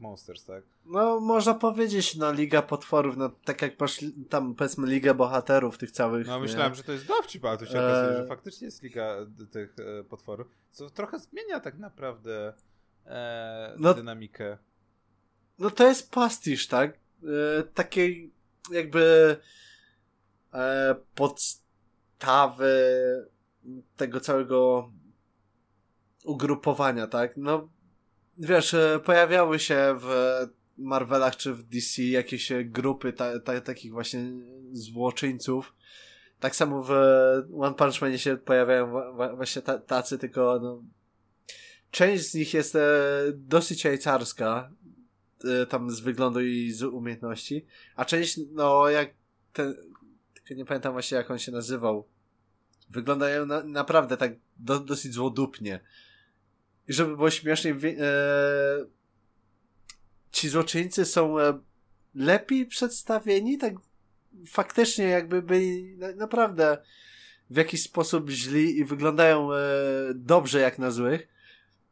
Monsters, tak? No, można powiedzieć, no, Liga Potworów, no, tak jak masz tam, powiedzmy, Ligę Bohaterów tych całych... No, myślałem, nie? że to jest dowcip, ale tu się okazuje, e... że faktycznie jest Liga tych e, potworów, co trochę zmienia tak naprawdę e, no, dynamikę. No, to jest pastisz, tak? E, takiej jakby e, podstawy tego całego ugrupowania, tak? No, wiesz, e, pojawiały się w Marvelach czy w DC jakieś grupy ta, ta, takich właśnie złoczyńców. Tak samo w One Punch Manie się pojawiają właśnie tacy, tylko no, część z nich jest e, dosyć jajcarska, e, tam z wyglądu i z umiejętności, a część, no jak ten, nie pamiętam właśnie jak on się nazywał, wyglądają na, naprawdę tak do, dosyć złodupnie. I żeby było śmiesznie, e, ci złoczyńcy są e, lepiej przedstawieni, tak faktycznie jakby byli na, naprawdę w jakiś sposób źli i wyglądają e, dobrze jak na złych,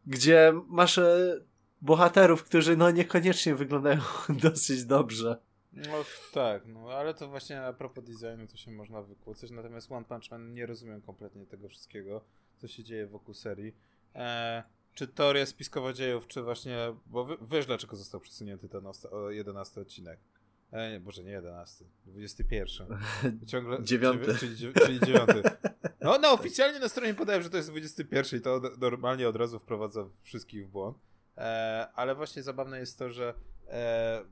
gdzie masz e, bohaterów, którzy no niekoniecznie wyglądają dosyć dobrze. No tak, no ale to właśnie a propos designu to się można wykłócać, natomiast One Punch Man nie rozumiem kompletnie tego wszystkiego, co się dzieje wokół serii. E, czy teoria spiskowa dziejów, czy właśnie, bo wiesz dlaczego został przesunięty ten 11 odcinek. E, nie, Boże, nie 11, 21. Ciągle, dziewiąty. Czyli, czyli dziewiąty. No, no, oficjalnie na stronie podają, że to jest 21 i to normalnie od razu wprowadza wszystkich w błąd. E, ale właśnie zabawne jest to, że e,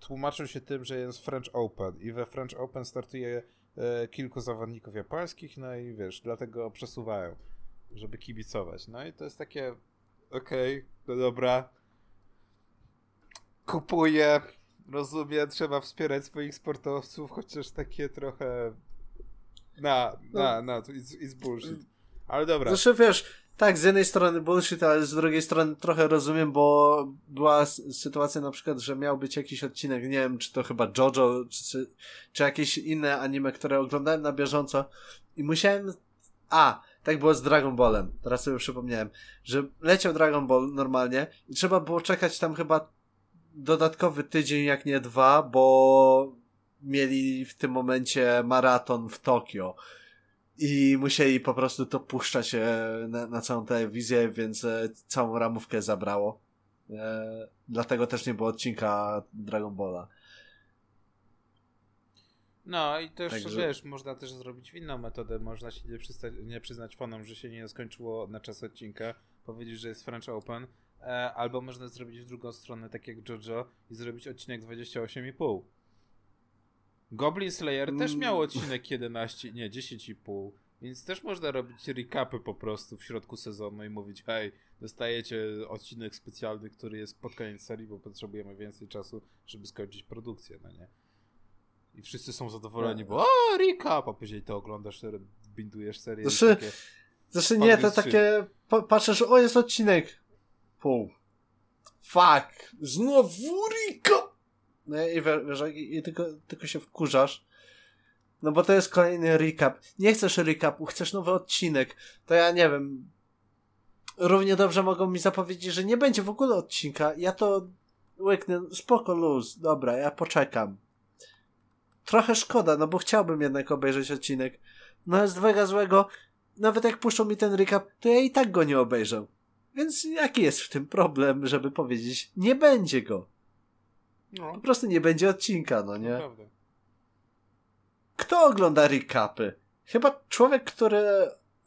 tłumaczą się tym, że jest French Open i we French Open startuje e, kilku zawodników japońskich, no i wiesz, dlatego przesuwają. żeby kibicować. No i to jest takie, okej, okay, no dobra, kupuję, rozumiem, trzeba wspierać swoich sportowców, chociaż takie trochę na, na, na, to it's, it's bullshit. Ale dobra. Zresztą wiesz, tak, z jednej strony bullshit, ale z drugiej strony trochę rozumiem, bo była sytuacja na przykład, że miał być jakiś odcinek, nie wiem, czy to chyba JoJo, czy, czy jakieś inne anime, które oglądałem na bieżąco i musiałem... A, tak było z Dragon Ballem, teraz sobie przypomniałem, że leciał Dragon Ball normalnie i trzeba było czekać tam chyba dodatkowy tydzień, jak nie dwa, bo mieli w tym momencie maraton w Tokio i musieli po prostu to puszczać na, na całą telewizję, więc e, całą ramówkę zabrało. E, dlatego też nie było odcinka Dragon Balla. No i też, Także... wiesz, można też zrobić w inną metodę. Można się nie, przysta- nie przyznać fanom, że się nie skończyło na czas odcinka, powiedzieć, że jest French Open, e, albo można zrobić w drugą stronę, tak jak JoJo i zrobić odcinek 28,5. Goblin Slayer mm. też miał odcinek 11, nie, 10,5. Więc też można robić recapy po prostu w środku sezonu i mówić, hej, dostajecie odcinek specjalny, który jest pod koniec serii, bo potrzebujemy więcej czasu, żeby skończyć produkcję, no nie? I wszyscy są zadowoleni, bo o, recap, a później to oglądasz, bindujesz serię. Znaczy, takie, znaczy nie, to takie, patrzysz, o jest odcinek, pół. Fuck, znowu recap! No i wiesz, i, i tylko, tylko się wkurzasz. No bo to jest kolejny recap. Nie chcesz recapu, chcesz nowy odcinek. To ja nie wiem. Równie dobrze mogą mi zapowiedzieć, że nie będzie w ogóle odcinka. Ja to łyknę, spoko luz, dobra, ja poczekam. Trochę szkoda, no bo chciałbym jednak obejrzeć odcinek. No z dwojga złego, nawet jak puszczą mi ten recap, to ja i tak go nie obejrzę. Więc jaki jest w tym problem, żeby powiedzieć, nie będzie go. No. Po prostu nie będzie odcinka, no nie? Naprawdę. Kto ogląda recapy? Chyba człowiek, który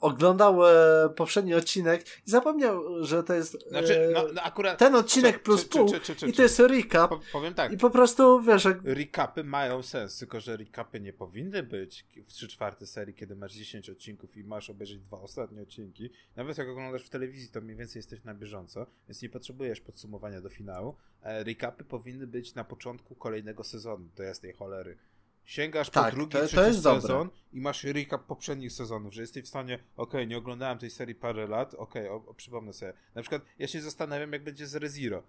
oglądał e, poprzedni odcinek i zapomniał, że to jest e, znaczy, no, no akurat, ten odcinek plus czy, pół czy, czy, i to jest recap. powiem tak. I po prostu, wiesz... Jak... Recapy mają sens, tylko że recapy nie powinny być w 3 czwarte serii, kiedy masz 10 odcinków i masz obejrzeć dwa ostatnie odcinki. Nawet jak oglądasz w telewizji, to mniej więcej jesteś na bieżąco, więc nie potrzebujesz podsumowania do finału. E, recapy powinny być na początku kolejnego sezonu, do jasnej cholery. Sięgasz tak, po drugi, to, trzeci to sezon dobre. i masz recap poprzednich sezonów, że jesteś w stanie, okej, okay, nie oglądałem tej serii parę lat, okej, okay, przypomnę sobie. Na przykład ja się zastanawiam, jak będzie z ReZero.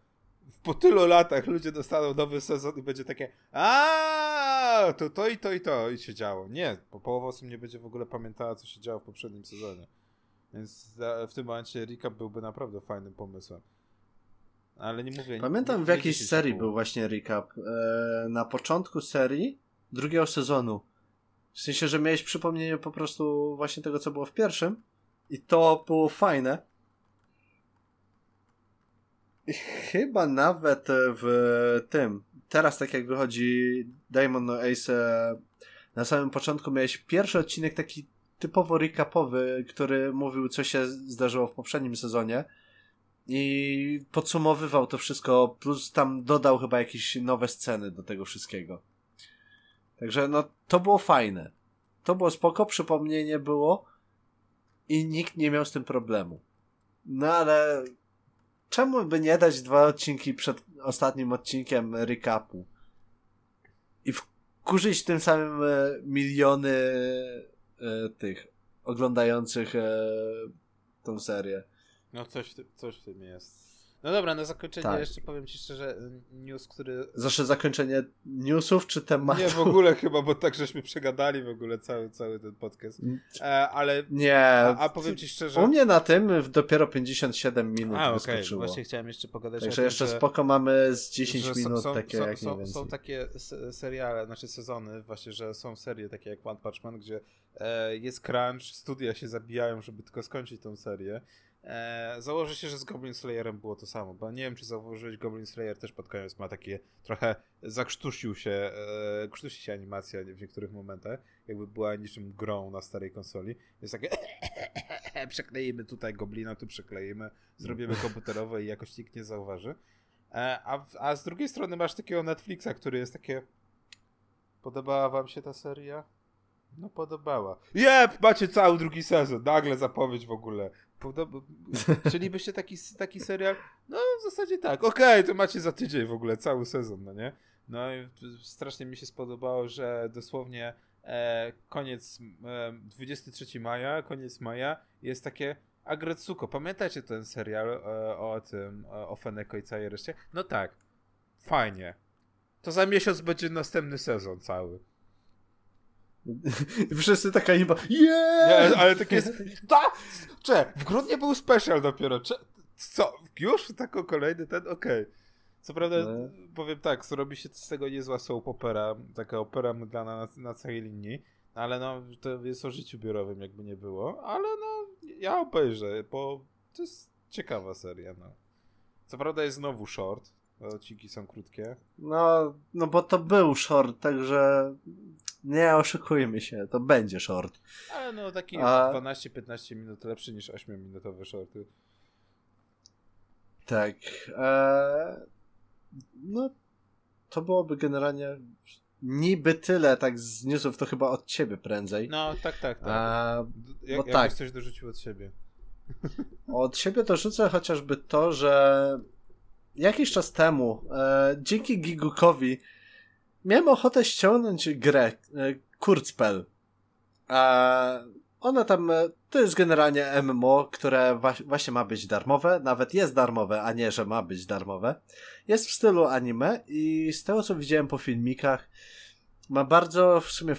Po tylu latach ludzie dostaną nowy sezon i będzie takie a to to i to i to i się działo. Nie, bo połowa osób nie będzie w ogóle pamiętała, co się działo w poprzednim sezonie. Więc w tym momencie recap byłby naprawdę fajnym pomysłem. Ale nie mówię... Pamiętam nie, w jakiejś serii był właśnie recap. Eee, na początku serii drugiego sezonu. W sensie, że miałeś przypomnienie po prostu właśnie tego, co było w pierwszym. I to było fajne. I chyba nawet w tym. Teraz, tak jak wychodzi Diamond No Ace, na samym początku miałeś pierwszy odcinek taki typowo recapowy, który mówił, co się zdarzyło w poprzednim sezonie. I podsumowywał to wszystko, plus tam dodał chyba jakieś nowe sceny do tego wszystkiego. Także no, to było fajne. To było spoko, przypomnienie było i nikt nie miał z tym problemu. No ale czemu by nie dać dwa odcinki przed ostatnim odcinkiem recapu i wkurzyć tym samym e, miliony e, tych oglądających e, tą serię. No coś, coś w tym jest. No dobra, na zakończenie tak. jeszcze powiem ci szczerze, news, który... Zawsze zakończenie newsów czy tematu? Nie, w ogóle chyba, bo tak żeśmy przegadali w ogóle cały, cały ten podcast. Mm. E, ale... Nie. A, a, powiem ci szczerze... U mnie na tym dopiero 57 minut a, okay. wyskoczyło. Właśnie chciałem jeszcze pogadać Także o tym, jeszcze że, spoko mamy z 10 minut są, takie są, jak są, są takie seriale, znaczy sezony, właśnie, że są serie takie jak One Punch Man, gdzie e, jest crunch, studia się zabijają, żeby tylko skończyć tą serię. E, założę się, że z Goblin Slayerem było to samo, bo nie wiem, czy zauważyłeś, Goblin Slayer też pod koniec ma takie trochę zakrztusił się, e, krztusi się animacja w niektórych momentach, jakby była niczym grą na starej konsoli. Jest takie przekleimy tutaj Goblina, tu przekleimy, zrobimy komputerowe i jakoś nikt nie zauważy. E, a, a z drugiej strony masz takiego Netflixa, który jest takie podobała wam się ta seria? No podobała. Jep, macie cały drugi sezon. Nagle zapowiedź w ogóle. Podoba... Chcielibyście taki, taki serial? No w zasadzie tak. Okej, okay, to macie za tydzień w ogóle cały sezon, no nie? No i strasznie mi się spodobało, że dosłownie e, koniec e, 23 maja, koniec maja jest takie Agretsuko. Pamiętacie ten serial e, o tym, o Feneko i całej reszcie? No tak. Fajnie. To za miesiąc będzie następny sezon cały. Wszyscy taka nieba, yeah! Nie, ale tak jest, ta, cze, w grudniu był special dopiero, cze, co, już? Tako kolejny ten? Okej. Okay. Co prawda, no. powiem tak, zrobi się z tego niezła soap opera, taka opera mydlana na, na całej linii, ale no, to jest o życiu biurowym, jakby nie było, ale no, ja obejrzę, bo to jest ciekawa seria, no. Co prawda jest znowu short, odcinki są krótkie. No, no bo to był short, także nie oszukujmy się, to będzie short. Ale no taki A... 12-15 minut lepszy niż 8-minutowe shorty. Tak. Eee, no, to byłoby generalnie niby tyle, tak z newsów, to chyba od ciebie prędzej. No, tak, tak, tak. A, Jak, jakbyś tak. coś dorzucił od siebie. Od siebie dorzucę chociażby to, że jakiś czas temu e, dzięki Gigukowi miałem ochotę ściągnąć grę e, Kurzspell. A ona tam, e, to jest generalnie MMO, które właśnie ma być darmowe, nawet jest darmowe, a nie, że ma być darmowe. Jest w stylu anime i z tego co widziałem po filmikach, ma bardzo w sumie,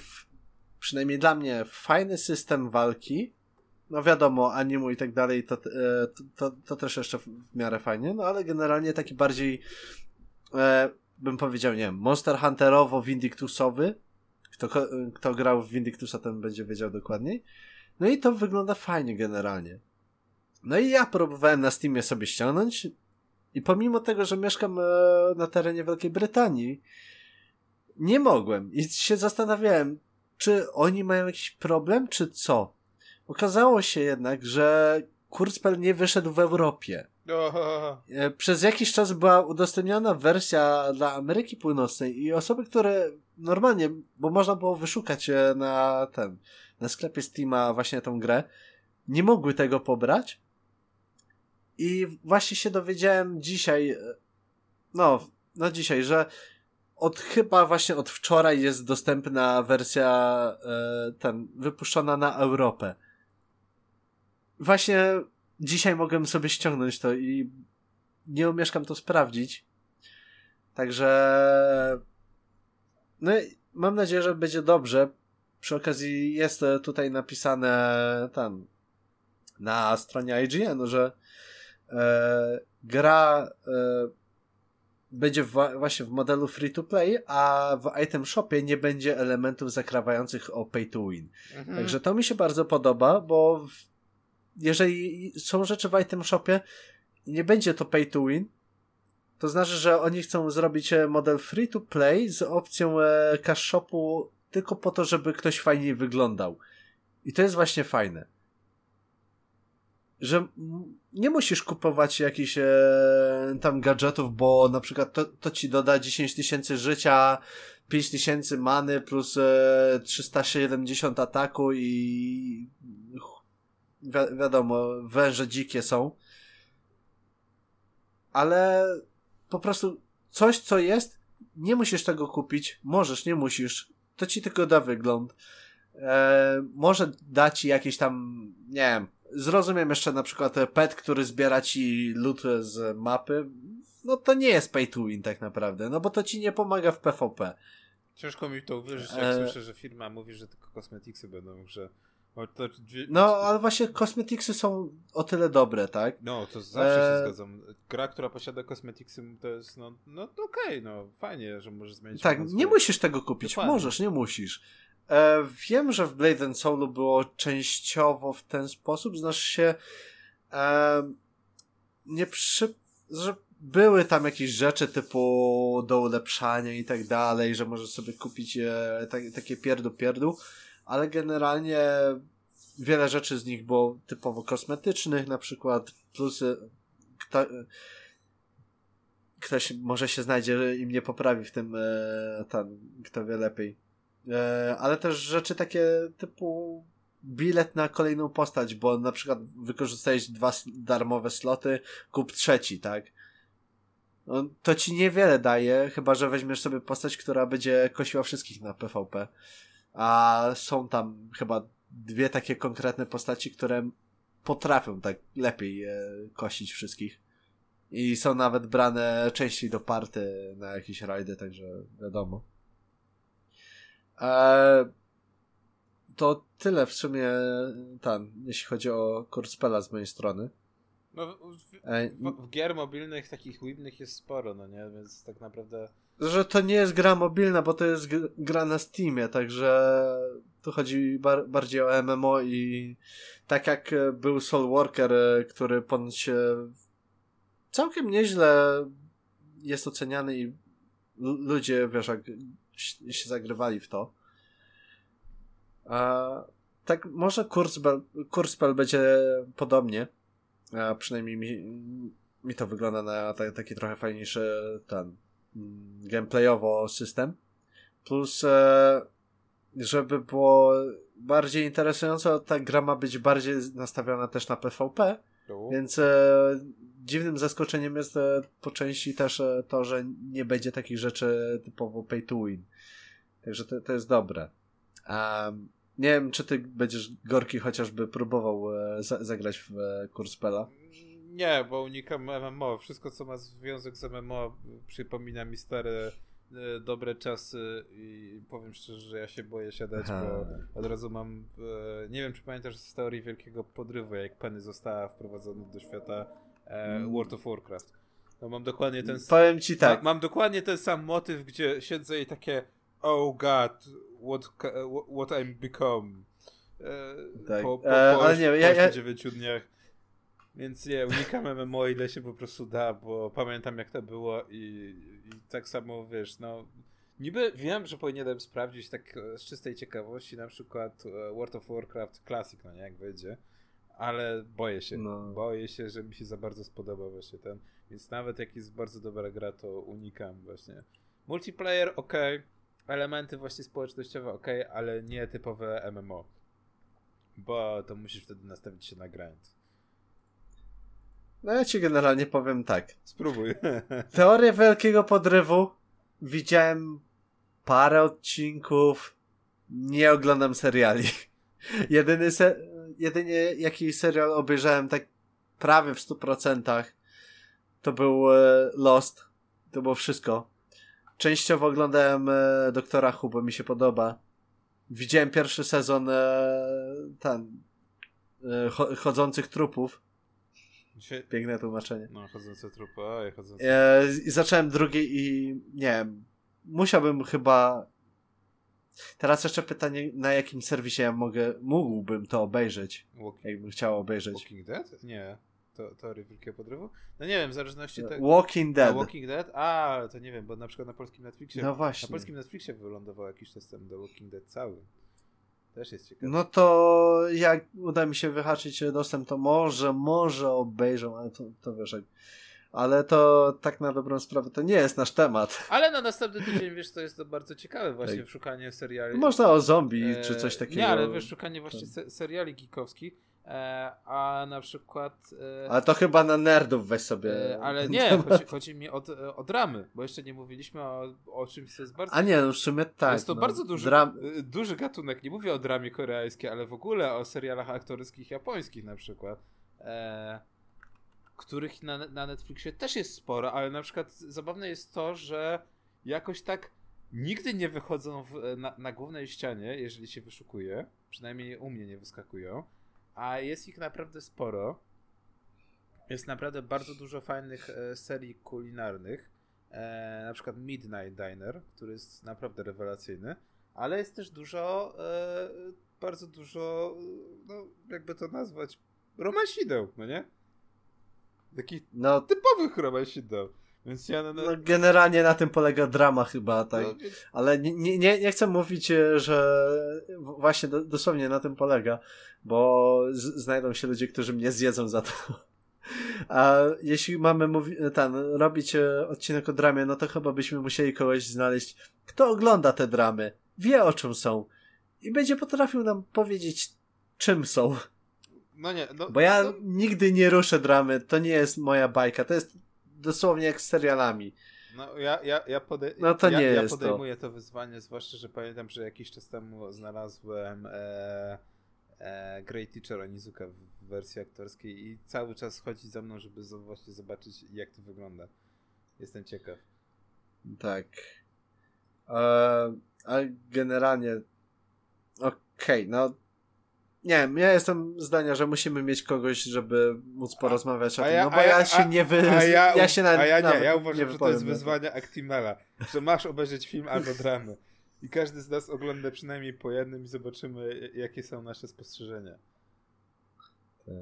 przynajmniej dla mnie, fajny system walki. No wiadomo, animu i tak dalej, to, e, to, to też jeszcze w miarę fajnie, no ale generalnie taki bardziej, bym powiedział, nie wiem, Monster Hunterowo-Vindictusowy. Kto, kto grał w Vindictusa, ten będzie wiedział dokładniej. No i to wygląda fajnie generalnie. No i ja próbowałem na Steamie sobie ściągnąć i pomimo tego, że mieszkam e, na terenie Wielkiej Brytanii, nie mogłem i się zastanawiałem, czy oni mają jakiś problem, czy co. Okazało się jednak, że Kurzspell nie wyszedł w Europie. E, przez jakiś czas była udostępniona wersja dla Ameryki Północnej i osoby, które normalnie, bo można było wyszukać na ten, na sklepie Steama właśnie tą grę, nie mogły tego pobrać. I właśnie się dowiedziałem dzisiaj, e, no, no dzisiaj, że od chyba właśnie od wczoraj jest dostępna wersja e, ten, wypuszczona na Europę. Właśnie dzisiaj mogłem sobie ściągnąć to i nie umieszkam to sprawdzić. Także no mam nadzieję, że będzie dobrze. Przy okazji jest tutaj napisane tam na stronie IGN, że e, gra e, będzie w, właśnie w modelu free to play, a w item shopie nie będzie elementów zakrawających o pay to win. Mhm. Także to mi się bardzo podoba, bo w, jeżeli są rzeczy w item shopie i nie będzie to pay to win, to znaczy, że oni chcą zrobić e, model free to play z opcją e, cash shopu tylko po to, żeby ktoś fajniej wyglądał. I to jest właśnie fajne. Że nie musisz kupować jakichś e, tam gadżetów, bo na przykład to, to ci doda 10 tysięcy życia, 5 tysięcy many plus e, 370 ataku i wi wiadomo, węże dzikie są. Ale po prostu coś, co jest, nie musisz tego kupić, możesz, nie musisz. To ci tylko da wygląd. E, może da ci jakieś tam, nie wiem, zrozumiem jeszcze na przykład pet, który zbiera ci loot z mapy. No to nie jest pay to win tak naprawdę, no bo to ci nie pomaga w PvP. Ciężko mi to uwierzyć, jak e... słyszę, że firma mówi, że tylko kosmetyksy będą w grze. Dwie... No, ale właśnie kosmetiksy są o tyle dobre, tak? No, to zawsze e... się zgadzam. Gra, która posiada kosmetiksy, to jest, no, no okej, okay, no fajnie, że możesz zmienić. Tak, nie musisz tego kupić, Dokładnie. możesz, nie musisz. E, wiem, że w Blade and Soulu było częściowo w ten sposób, znaczy się e, nie przy... że były tam jakieś rzeczy typu do ulepszania i tak dalej, że możesz sobie kupić e, tak, takie pierdu pierdu, ale generalnie wiele rzeczy z nich było typowo kosmetycznych, na przykład plusy kto, ktoś może się znajdzie i mnie poprawi w tym e, tam, kto wie lepiej E, ale też rzeczy takie typu bilet na kolejną postać, bo na przykład wykorzystałeś dwa darmowe sloty, kup trzeci, tak? No, to ci niewiele daje, chyba że weźmiesz sobie postać, która będzie kosiła wszystkich na PvP. A są tam chyba dwie takie konkretne postaci, które potrafią tak lepiej e, kosić wszystkich. I są nawet brane częściej do party na jakieś rajdy, także wiadomo. E, to tyle w sumie tam, jeśli chodzi o Corspela z mojej strony. No, w, w, w, gier mobilnych takich wibnych jest sporo, no nie? Więc tak naprawdę... Że to nie jest gra mobilna, bo to jest gra na Steamie, także tu chodzi bar bardziej o MMO i tak jak był Soul Worker, który ponoć całkiem nieźle jest oceniany i ludzie, wiesz, jak się zagrywali w to. A, tak, może Kurzspell, Kurzspell będzie podobnie. A przynajmniej mi, mi to wygląda na taki trochę fajniejszy ten gameplayowo system. Plus, e, żeby było bardziej interesująco, ta gra ma być bardziej nastawiona też na PvP. Więc e, dziwnym zaskoczeniem jest e, po części też to, że nie będzie takich rzeczy typowo pay to win. Także to, to jest dobre. Um, nie wiem, czy ty będziesz Gorki chociażby próbował e, za, zagrać w e, Kurspela? Nie, bo unikam MMO. Wszystko, co ma związek z MMO, przypomina mi stare e, dobre czasy i powiem szczerze, że ja się boję siadać, Aha. bo od razu mam. E, nie wiem, czy pamiętasz z teorii Wielkiego Podrywu, jak Penny została wprowadzona do świata e, mm. World of Warcraft. No mam dokładnie ten Powiem ci tak. Ma, mam dokładnie ten sam motyw, gdzie siedzę i takie oh god, what, what I'm become. Tak. Po, po, po, ale nie, ja, ja... 9 dniach. Więc nie, unikam MMO ile się po prostu da, bo pamiętam jak to było i, i tak samo wiesz, no niby wiem, że powinienem sprawdzić tak z czystej ciekawości na przykład e, World of Warcraft Classic, no nie, jak wyjdzie, ale boję się, no. boję się, że mi się za bardzo spodoba właśnie ten, więc nawet jak jest bardzo dobra gra, to unikam właśnie. Multiplayer, ok, elementy właśnie społecznościowe ok, ale nie typowe MMO. Bo to musisz wtedy nastawić się na grind. No ja ci generalnie powiem tak. Spróbuj. Teorię wielkiego podrywu widziałem parę odcinków. Nie oglądam seriali. Jedyny se jedynie jaki serial obejrzałem tak prawie w 100% to był e, Lost. To było wszystko. Częściowo oglądałem e, Doktora Who, bo mi się podoba. Widziałem pierwszy sezon e, ten chodzących trupów. Piękne tłumaczenie. No, chodzące trupy, oj, chodzące. E, I zacząłem drugi i nie wiem, musiałbym chyba Teraz jeszcze pytanie, na jakim serwisie ja mogę, mógłbym to obejrzeć, Walking... jakbym chciał obejrzeć. Walking Dead? Nie to, teorii wielkiego podrywu? No nie wiem, w zależności od tego... Walking Dead. A, Walking Dead? A, to nie wiem, bo na przykład na polskim Netflixie... No właśnie. Na polskim Netflixie wylądował jakiś czas temu The Walking Dead cały. Też jest ciekawe. No to jak uda mi się wyhaczyć dostęp, to może, może obejrzę, ale to, to wiesz. Ale to tak na dobrą sprawę to nie jest nasz temat. Ale na następny tydzień, wiesz, to jest to bardzo ciekawe właśnie tak. szukanie seriali. Można o zombie e... czy coś takiego. Nie, ale wiesz, szukanie właśnie se seriali geekowskich E, a na przykład. E, ale to chyba na nerdów weź sobie. E, ale nie, chodzi, chodzi, mi o, o dramy, bo jeszcze nie mówiliśmy o, o czymś, co jest bardzo. A nie, no w sumie tak. Jest to no, bardzo duży, dram... duży gatunek. Nie mówię o dramie koreańskiej, ale w ogóle o serialach aktorskich japońskich na przykład. E, których na, na Netflixie też jest sporo, ale na przykład zabawne jest to, że jakoś tak nigdy nie wychodzą w, na, na głównej ścianie, jeżeli się wyszukuje. Przynajmniej u mnie nie wyskakują a jest ich naprawdę sporo. Jest naprawdę bardzo dużo fajnych e, serii kulinarnych. E, na przykład Midnight Diner, który jest naprawdę rewelacyjny, ale jest też dużo, e, bardzo dużo, no jakby to nazwać, romansideł, no nie? Takich no, typowych romansideł. Więc ja no, generalnie na tym polega drama chyba, tak. No, więc... Ale nie, nie, nie chcę mówić, e, że właśnie do, dosłownie na tym polega, bo znajdą się ludzie, którzy mnie zjedzą za to. A jeśli mamy ten, robić e, odcinek o dramie, no to chyba byśmy musieli kogoś znaleźć, kto ogląda te dramy. wie o czym są i będzie potrafił nam powiedzieć, czym są. No nie, no, Bo ja no, nigdy nie ruszę dramy, to nie jest moja bajka, to jest dosłownie jak z serialami. No ja, ja, ja, pode... No to ja, nie ja jest to. podejmuję to. wyzwanie, zwłaszcza, że pamiętam, że jakiś czas temu znalazłem e, e, Great Teacher Onizuka w wersji aktorskiej i cały czas chodzi za mną, żeby właśnie zobaczyć, jak to wygląda. Jestem ciekaw. Tak. E, ale generalnie okej, no nie wiem, ja jestem zdania, że musimy mieć kogoś, żeby móc porozmawiać o a tym, ja- no bo ja, ja- się a- nie wy... A ja, ja się nawet, a ja nie, ja uważam, że to jest na wyzwanie Actimela, że masz obejrzeć film albo dramę. I każdy z nas ogląda przynajmniej po jednym i zobaczymy, jakie są nasze spostrzeżenia. E,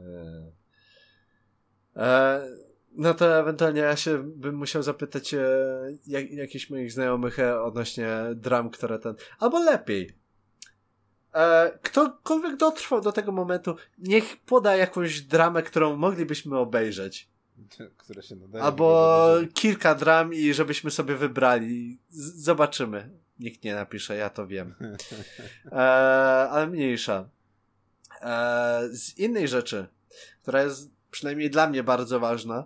e, no to ewentualnie ja się bym musiał zapytać e, jak, jakichś moich znajomych e, odnośnie dram, które ten. Albo lepiej. E, ktokolwiek dotrwał do tego momentu, niech poda jakąś dramę, którą moglibyśmy obejrzeć. Które się nadaje. Albo kilka dram i żebyśmy sobie wybrali. Z- zobaczymy. Nikt nie napisze, ja to wiem. E, ale mniejsza. E, z innej rzeczy, która jest przynajmniej dla mnie bardzo ważna.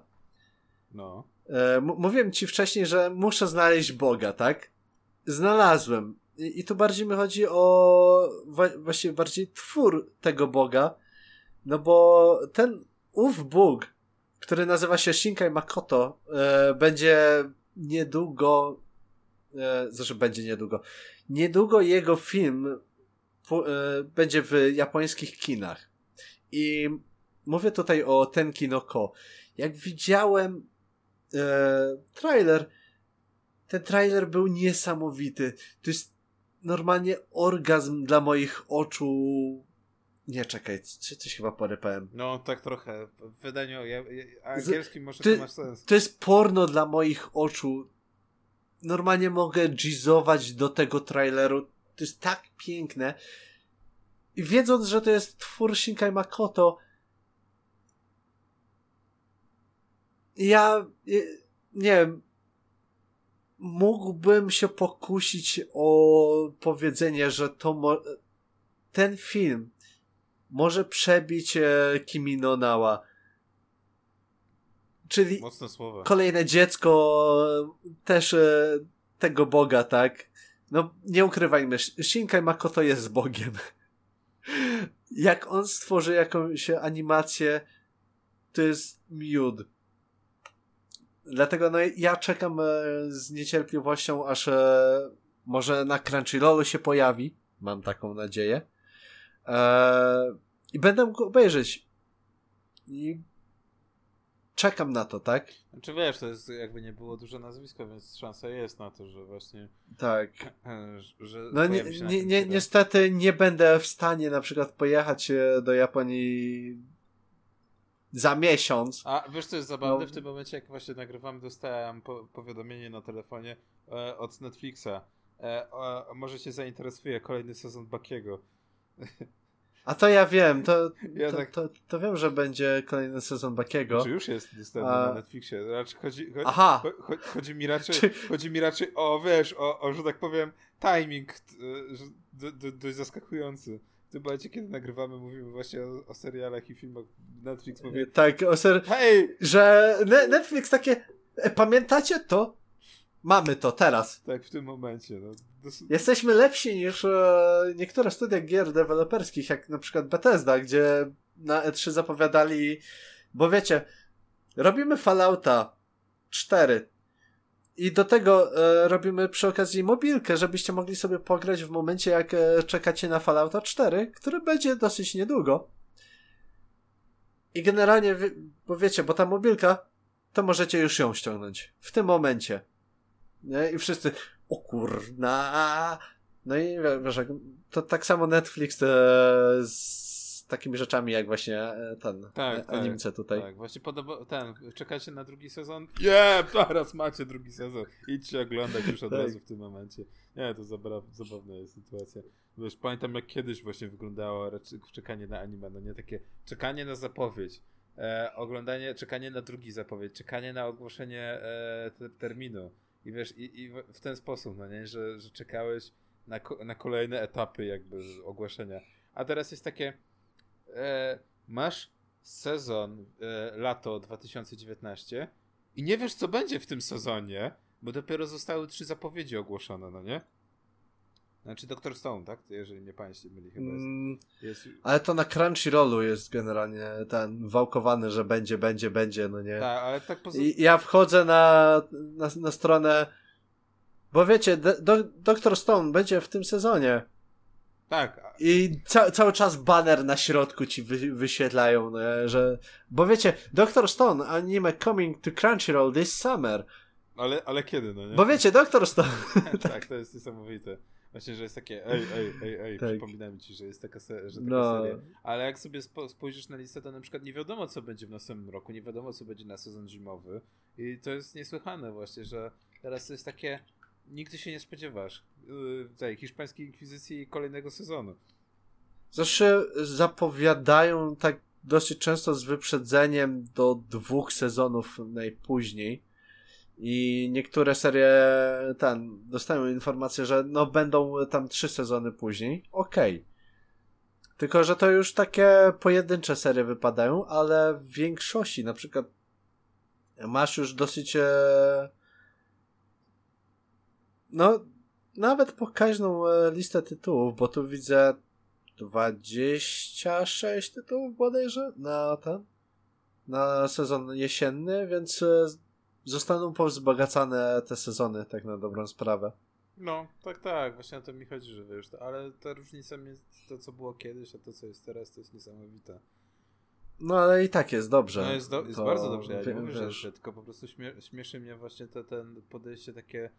No. E, mówiłem ci wcześniej, że muszę znaleźć Boga, tak? Znalazłem. I, tu bardziej mi chodzi o właściwie bardziej twór tego Boga. No bo ten ów Bóg, który nazywa się Shinkai Makoto, e, będzie niedługo e, znaczy będzie niedługo. Niedługo jego film e, będzie w japońskich kinach. I mówię tutaj o Tenki no Ko. Jak widziałem e, trailer, ten trailer był niesamowity. To jest normalnie orgazm dla moich oczu. Nie, czekaj, coś, coś chyba porypałem. No, tak trochę. W wydaniu ja, ja, angielskim może to ma sens. To jest porno dla moich oczu. Normalnie mogę gizować do tego traileru. To jest tak piękne. I wiedząc, że to jest twór Shinkai Makoto, ja nie wiem, mógłbym się pokusić o powiedzenie, że to mo- ten film może przebić e, Kimi no Nawa. Czyli kolejne dziecko też e, tego Boga, tak? No, nie ukrywajmy, Shinkai Makoto jest Bogiem. Jak on stworzy jakąś animację, to jest miód. Dlatego no, ja czekam e, z niecierpliwością, aż e, może na Crunchyrollu się pojawi. Mam taką nadzieję. E, I będę mógł obejrzeć. I czekam na to, tak? Znaczy wiesz, to jest jakby nie było duże nazwisko, więc szansa jest na to, że właśnie Tak. że No nie, film. niestety nie będę w stanie na przykład pojechać do Japonii za miesiąc. A wiesz co jest zabawne? No. W tym momencie jak właśnie nagrywamy dostałem po, powiadomienie na telefonie e, od Netflixa. E, o, może cię zainteresuje kolejny sezon Bakiego. A to ja wiem, to, Ja to, tak- to, to wiem, że będzie kolejny sezon Bakiego. Czy już jest dostępny A- na Netflixie? Znaczy chodzi, chodzi, Aha, cho- cho- chodzi mi raczej, Czy- chodzi mi raczej o, wiesz, o, o że tak powiem, timing do, dość zaskakujący. W tym momencie, kiedy nagrywamy, mówimy właśnie o, o serialach i filmach. Netflix mówi, tak, o ser, hej! że Ne- Netflix takie, e, pamiętacie to? Mamy to teraz. Tak, w tym momencie. No, dos- Jesteśmy lepsi niż e, niektóre studia gier deweloperskich, jak na przykład Bethesda, gdzie na E3 zapowiadali, bo wiecie, robimy Fallouta 4 i do tego e, robimy przy okazji mobilkę, żebyście mogli sobie pograć w momencie, jak e, czekacie na Fallouta 4, który będzie dosyć niedługo. I generalnie, bo wiecie, bo ta mobilka, to możecie już ją ściągnąć. W tym momencie. Nie? I wszyscy, o kurna. No i wie- wiesz, to tak samo Netflix e, z takimi rzeczami jak właśnie e, ten Tak, e, tak, animce tutaj. Tak, właśnie podoba, ten, czekacie na drugi sezon? Nie, teraz macie drugi sezon. Idźcie oglądać już od Tak. razu w tym momencie. Nie, to zabra, zabawna jest sytuacja. Wiesz, pamiętam jak kiedyś właśnie wyglądało czekanie na anime, no nie takie czekanie na zapowiedź, e, oglądanie, czekanie na drugi zapowiedź, czekanie na ogłoszenie e, te, terminu. I wiesz, i, i w- w ten sposób, no nie, że, że czekałeś na, na kolejne etapy jakby ogłoszenia. A teraz jest takie, e, masz sezon e, lato 2019 i nie wiesz co będzie w tym sezonie, bo dopiero zostały trzy zapowiedzi ogłoszone, no nie? Znaczy Doktor Stone, tak? Jeżeli mnie państwo myli chyba jest. Mm, jest... Ale to na Crunchyrollu jest generalnie ten wałkowany, że będzie, będzie, będzie, no nie? Tak, ale tak poza... I ja wchodzę na, na, na stronę bo wiecie, do, Doktor Stone będzie w tym sezonie. Tak. I ca cały czas banner na środku ci wy wyświetlają, no, że. Bo wiecie, Doctor Stone anime coming to Crunchyroll this summer. Ale, ale kiedy, no nie? Bo wiecie, Doctor Stone. tak, to jest niesamowite. Właśnie, że jest takie, ej, ej, ej, ej, tak. przypominam ci, że jest taka, se że taka no. seria. Ale jak sobie spo spojrzysz na listę, to na przykład nie wiadomo, co będzie w następnym roku, nie wiadomo, co będzie na sezon zimowy. I to jest niesłychane właśnie, że teraz to jest takie, nigdy się nie spodziewasz yy, tej hiszpańskiej inkwizycji kolejnego sezonu. Zawsze zapowiadają tak dosyć często z wyprzedzeniem do dwóch sezonów najpóźniej. I niektóre serie ten dostają informację, że no będą tam trzy sezony później. Okej. Okay. Tylko, że to już takie pojedyncze serie wypadają, ale w większości na przykład masz już dosyć e, no, nawet pokaźną e, listę tytułów, bo tu widzę 26 tytułów bodajże na ten, na sezon jesienny, więc e, zostaną powzbogacane te sezony, tak na dobrą sprawę. No, tak, tak, właśnie o to mi chodzi, że wiesz, ale ta różnica jest to, co było kiedyś, a to, co jest teraz, to jest niesamowite. No ale i tak jest dobrze. No jest, do, jest bardzo dobrze, ja nie mówię, że, że tylko po prostu śmie śmieszy mnie właśnie to, ten podejście takie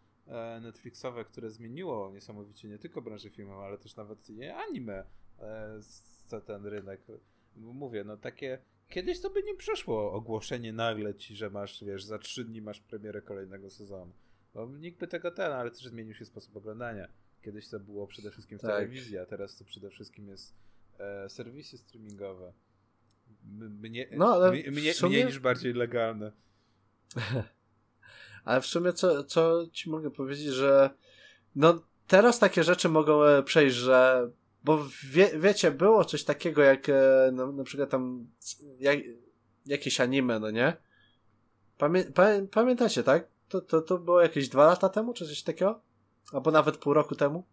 Netflixowe, które zmieniło niesamowicie nie tylko branżę filmową, ale też nawet anime za ten rynek. Mówię, no takie kiedyś to by nie przeszło ogłoszenie nagle ci, że masz, wiesz, za trzy dni masz premierę kolejnego sezonu. Bo nikt by tego ten, ale też zmienił się sposób oglądania. Kiedyś to było przede wszystkim w tak. telewizji, a teraz to przede wszystkim jest e, serwisy streamingowe. Mnie, no, ale mnie, sumie... mniej niż bardziej legalne. Ale w sumie co, co ci mogę powiedzieć, że no teraz takie rzeczy mogą e, przejść, że bo wie, wiecie, było coś takiego jak e, no, na przykład tam jak, jakieś anime, no nie? Pamię, pamię, pamiętacie, tak? To, to, to było jakieś dwa lata temu, czy coś takiego? Albo nawet pół roku temu?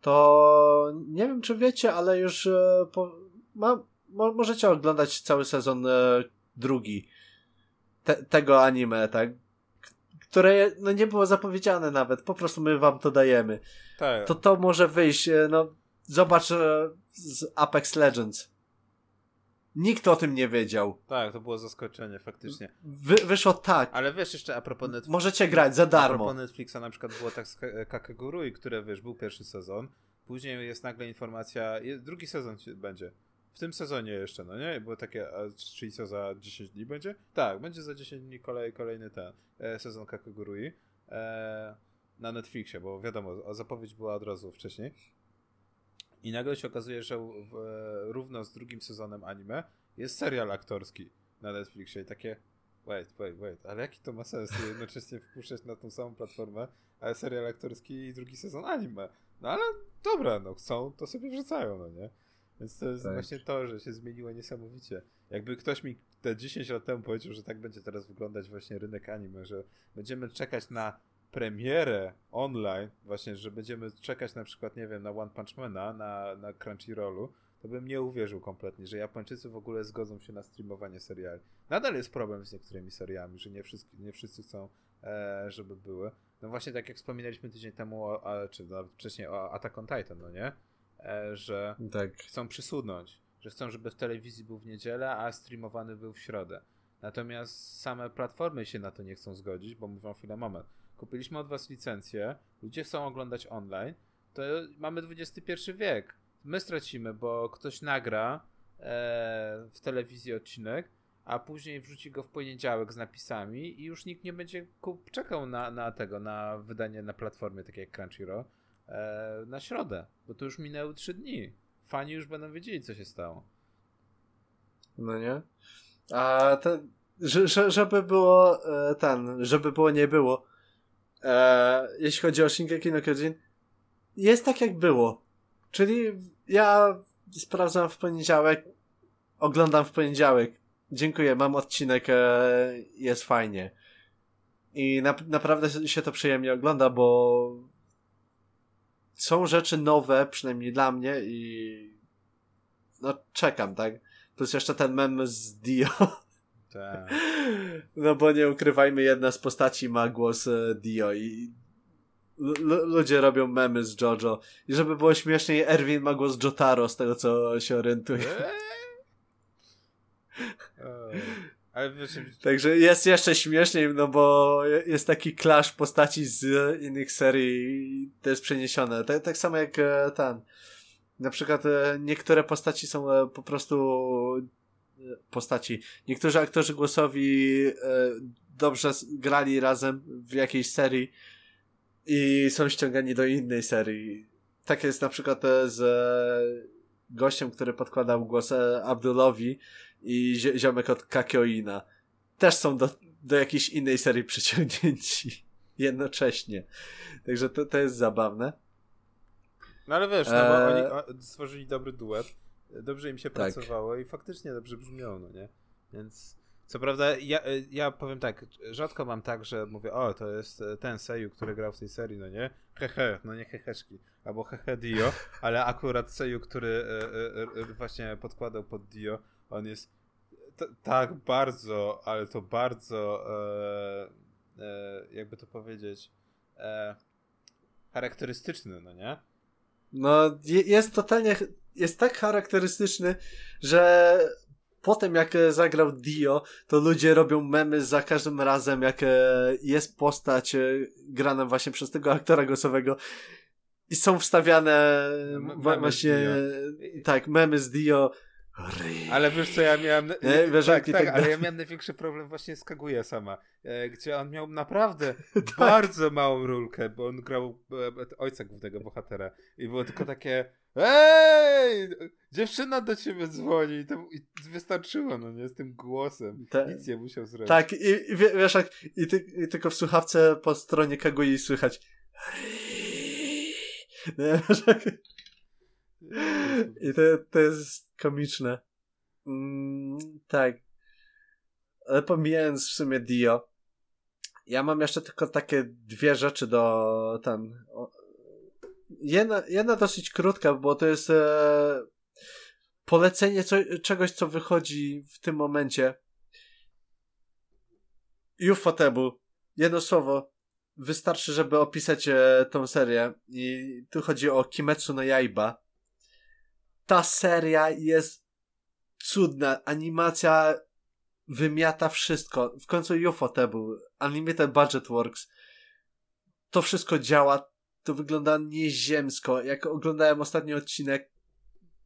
To nie wiem, czy wiecie, ale już e, po, ma, mo, możecie oglądać cały sezon drugi te, tego anime, tak? Które no, nie było zapowiedziane nawet, po prostu my wam to dajemy. Tak. To to może wyjść, e, no zobacz e, z Apex Legends. Nikt o tym nie wiedział. Tak, to było zaskoczenie, faktycznie. Wy, wyszło tak. Ale wiesz jeszcze a propos Netflixa. Możecie grać za darmo. A propos Netflixa na przykład było tak z Kakegurui, które wiesz, był pierwszy sezon. Później jest nagle informacja, drugi sezon będzie w tym sezonie jeszcze, no nie? Było takie, a, czyli co, za 10 dni będzie? Tak, będzie za 10 dni kolej, kolejny ten e, sezon Kakegurui e, na Netflixie, bo wiadomo, zapowiedź była od razu wcześniej. I nagle się okazuje, że w, równo z drugim sezonem anime jest serial aktorski na Netflixie i takie wait, wait, wait, ale jaki to ma sens jednocześnie wpuszczać na tą samą platformę, ale serial aktorski i drugi sezon anime. No ale dobra, no chcą, to sobie wrzucają, no nie? Więc to jest tak. właśnie to, że się zmieniło niesamowicie. Jakby ktoś mi te 10 lat temu powiedział, że tak będzie teraz wyglądać właśnie rynek anime, że będziemy czekać na premierę online, właśnie, że będziemy czekać na przykład, nie wiem, na One Punch Mana, na, na Crunchyrollu, to bym nie uwierzył kompletnie, że Japończycy w ogóle zgodzą się na streamowanie seriali. Nadal jest problem z niektórymi seriami, że nie wszyscy, nie wszyscy chcą, e, żeby były. No właśnie tak jak wspominaliśmy tydzień temu, o, a, czy nawet wcześniej o Attack on Titan, no nie? E, że tak. chcą przysunąć, że chcą, żeby w telewizji był w niedzielę, a streamowany był w środę. Natomiast same platformy się na to nie chcą zgodzić, bo mówią chwilę, moment, kupiliśmy od was licencję, ludzie chcą oglądać online, to mamy XXI wiek. My stracimy, bo ktoś nagra e, w telewizji odcinek, a później wrzuci go w poniedziałek z napisami i już nikt nie będzie kup czekał na, na tego, na wydanie na platformie takiej jak Crunchyroll, e, na środę, bo to już minęły trzy dni. Fani już będą wiedzieli, co się stało. No nie? A ten, że, żeby było e, ten, żeby było nie było, e, jeśli chodzi o Shingeki no Kyojin, jest tak jak było. Czyli ja sprawdzam w poniedziałek, oglądam w poniedziałek. Dziękuję, mam odcinek, e, jest fajnie. I na, naprawdę się to przyjemnie ogląda, bo są rzeczy nowe, przynajmniej dla mnie i no czekam, tak? Plus jeszcze ten mem z Dio. Tak. No bo nie ukrywajmy, jedna z postaci ma głos e, Dio i ludzie robią memy z Jojo. I żeby było śmieszniej, Erwin ma głos Jotaro, z tego co się orientuje. Eee? Także jest jeszcze śmieszniej, no bo jest taki clash postaci z innych serii jest przeniesione. Tak, tak samo jak e, ten. Na przykład e, niektóre postaci są e, po prostu postaci. Niektórzy aktorzy głosowi dobrze grali razem w jakiejś serii i są ściągani do innej serii. Tak jest na przykład z gościem, który podkładał głos Abdulowi i ziomek od Kakioina. Też są do, do jakiejś innej serii przyciągnięci jednocześnie. Także to, to jest zabawne. No ale wiesz, no bo eee... oni stworzyli dobry duet, dobrze im się tak. pracowało i faktycznie dobrze brzmiało, no nie? Więc co prawda, ja, ja powiem tak, rzadko mam tak, że mówię, o, to jest ten Seju, który grał w tej serii, no nie? Hehe, no nie heheszki, albo hehe Dio, ale akurat Seju, który e, e, e, właśnie podkładał pod Dio, on jest tak bardzo, ale to bardzo e, e, jakby to powiedzieć e, charakterystyczny, no nie? No, jest totalnie, jest tak charakterystyczny, że potem jak zagrał Dio, to ludzie robią memy za każdym razem, jak jest postać grana właśnie przez tego aktora głosowego i są wstawiane właśnie, tak, memy z Dio, ale wiesz co, ja miałem... Nie, wiesz, tak, tak, tak ale ja miałem największy problem właśnie z Kaguya sama, e, gdzie on miał naprawdę tak. bardzo małą rulkę, bo on grał e, ojca głównego bohatera i było tylko takie Ej! Dziewczyna do ciebie dzwoni i, to, i wystarczyło, no nie, z tym głosem. Ta, Nic nie musiał zrobić. Tak, i, i wiesz jak, i, ty, i tylko w słuchawce po stronie Kagui słychać nie, wiesz jak... I to, to jest komiczne. Mm, tak. Ale pomijając w sumie Dio, ja mam jeszcze tylko takie dwie rzeczy do ten. Jedna, jedna dosyć krótka, bo to jest e, polecenie co, czegoś, co wychodzi w tym momencie. Ufotable. Jedno słowo. Wystarczy, żeby opisać e, tą serię. I tu chodzi o Kimetsu no Yaiba ta seria jest cudna. Animacja wymiata wszystko. W końcu Ufotable, Unlimited Budget Works. To wszystko działa. To wygląda nieziemsko. Jak oglądałem ostatni odcinek,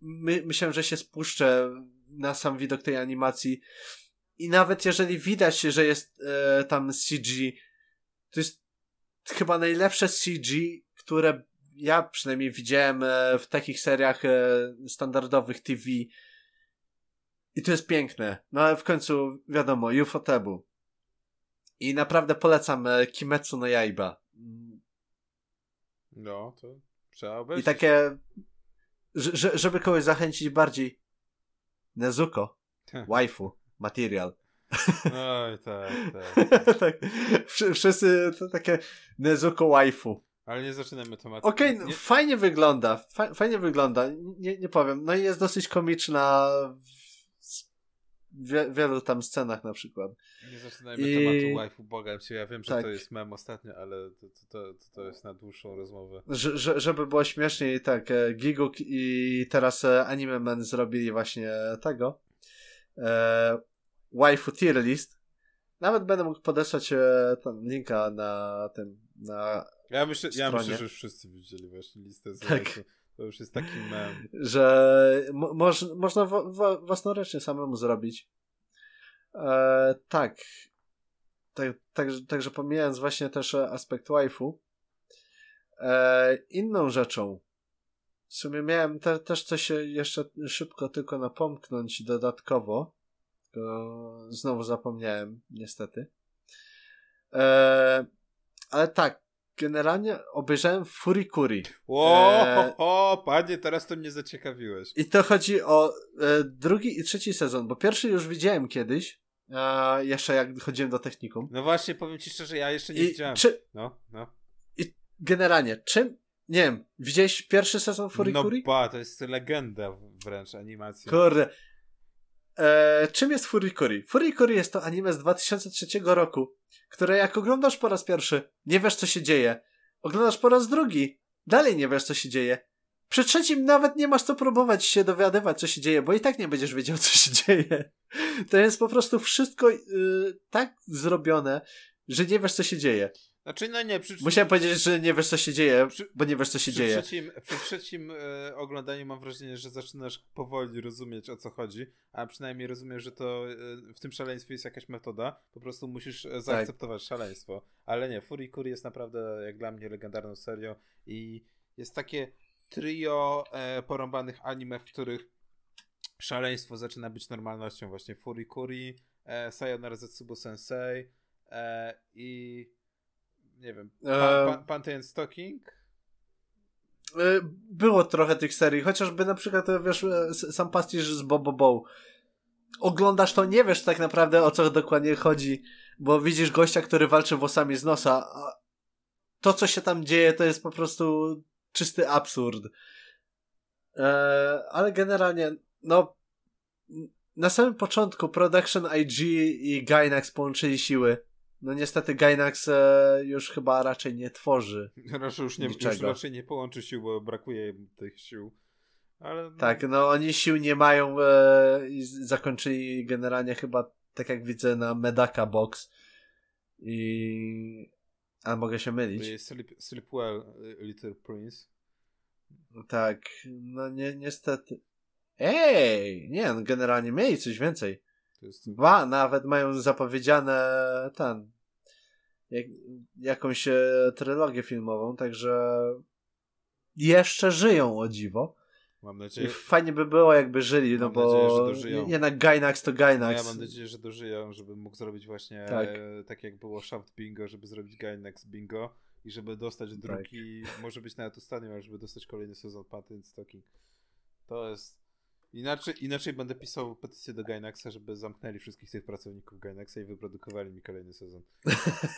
my, myślałem, że się spuszczę na sam widok tej animacji. I nawet jeżeli widać, że jest e, tam CG, to jest chyba najlepsze CG, które ja przynajmniej widziałem e, w takich seriach e, standardowych TV i to jest piękne. No ale w końcu, wiadomo, Ufotable. I naprawdę polecam e, Kimetsu no Yaiba. No, to trzeba obejrzeć. I takie, żeby kogoś zachęcić bardziej, Nezuko, waifu, material. Oj, tak, tak. tak. Wszyscy to takie Nezuko waifu. Ale nie zaczynamy tematu. Okej, okay, nie... fajnie wygląda. fajnie wygląda. Nie, nie powiem. No i jest dosyć komiczna w wie, wielu tam scenach na przykład. Nie zaczynajmy I... tematu waifu, błagam cię. Ja wiem, że tak. to jest mem ostatnio, ale to, to, to, to jest na dłuższą rozmowę. Że, że, żeby było śmieszniej, tak, e, Giguk i teraz e, Anime Man zrobili właśnie tego. E, waifu tier list. Nawet będę mógł podesłać e, linka na tym, na ja myślę, ja myślę, że już wszyscy widzieli właśnie listę z tak. To już jest taki mem. Że mo moż, można własnoręcznie samemu zrobić. E, tak. tak. Także tak, tak, pomijając właśnie też aspekt waifu, e, inną rzeczą, w sumie miałem te, też coś jeszcze szybko tylko napomknąć dodatkowo, tylko znowu zapomniałem, niestety. E, ale tak, generalnie obejrzałem Furikuri. O, e... o, panie, teraz to mnie zaciekawiłeś. I to chodzi o e, drugi i trzeci sezon, bo pierwszy już widziałem kiedyś, e, jeszcze jak chodziłem do technikum. No właśnie, powiem ci szczerze, ja jeszcze nie I widziałem. Czy... No, no. I generalnie, czym, nie wiem, widziałeś pierwszy sezon Furikuri? No ba, to jest legenda wręcz animacji. Kurde. E, czym jest Furikuri? Furikuri jest to anime z 2003 roku, które jak oglądasz po raz pierwszy, nie wiesz co się dzieje. Oglądasz po raz drugi, dalej nie wiesz co się dzieje. Przy trzecim nawet nie masz co próbować się dowiadywać, co się dzieje, bo i tak nie będziesz wiedział, co się dzieje. To jest po prostu wszystko yy, tak zrobione, że nie wiesz, co się dzieje. Znaczy, no nie, przy... Musiałem powiedzieć, że nie wiesz, co się dzieje, przy... bo nie wiesz, co się przy dzieje. Trzecim, przy trzecim e, oglądaniu mam wrażenie, że zaczynasz powoli rozumieć, o co chodzi, a przynajmniej rozumiesz, że to e, w tym szaleństwie jest jakaś metoda, po prostu musisz e, tak. zaakceptować tak. szaleństwo. Ale nie, Furikuri jest naprawdę, jak dla mnie, legendarną serią i jest takie trio e, porąbanych anime, w których szaleństwo zaczyna być normalnością. Właśnie Furikuri, e, Sayonara Zetsubo Sensei e, i nie wiem, pa, pa, Stalking? E, było trochę tych serii, chociażby na przykład, wiesz, e, sam pastisz z Bobo Bow. Oglądasz to, nie wiesz tak naprawdę o co dokładnie chodzi, bo widzisz gościa, który walczy włosami z nosa, to, co się tam dzieje, to jest po prostu czysty absurd. Ale generalnie, no, na samym początku Production IG i Gainax połączyli siły no niestety Gainax e, już chyba raczej nie tworzy. Raczej już, nie, już raczej nie połączy sił, bo brakuje tych sił. Ale... Tak, no oni sił nie mają e, i zakończyli generalnie chyba, tak jak widzę, na Medaka Box. I... A mogę się mylić. Sleep, sleep Well, Little Prince. Tak, no nie, niestety. Ej, nie, no generalnie mieli coś więcej. Ba, nawet mają zapowiedziane ten jak, jakąś e, trylogię filmową, także jeszcze żyją o dziwo. Mam nadzieję. I fajnie by było, jakby żyli, no bo nadzieję, że dożyją. jednak Gainax to Gainax. No ja mam nadzieję, że dożyją, żeby mógł zrobić właśnie tak, e, tak jak było Shaft Bingo, żeby zrobić Gainax Bingo i żeby dostać drugi, tak. może być nawet ostatni, ale żeby dostać kolejny sezon Patent Stocking. To jest Inaczej, inaczej będę pisał petycję do Gainaxa, żeby zamknęli wszystkich tych pracowników Gainaxa i wyprodukowali mi kolejny sezon.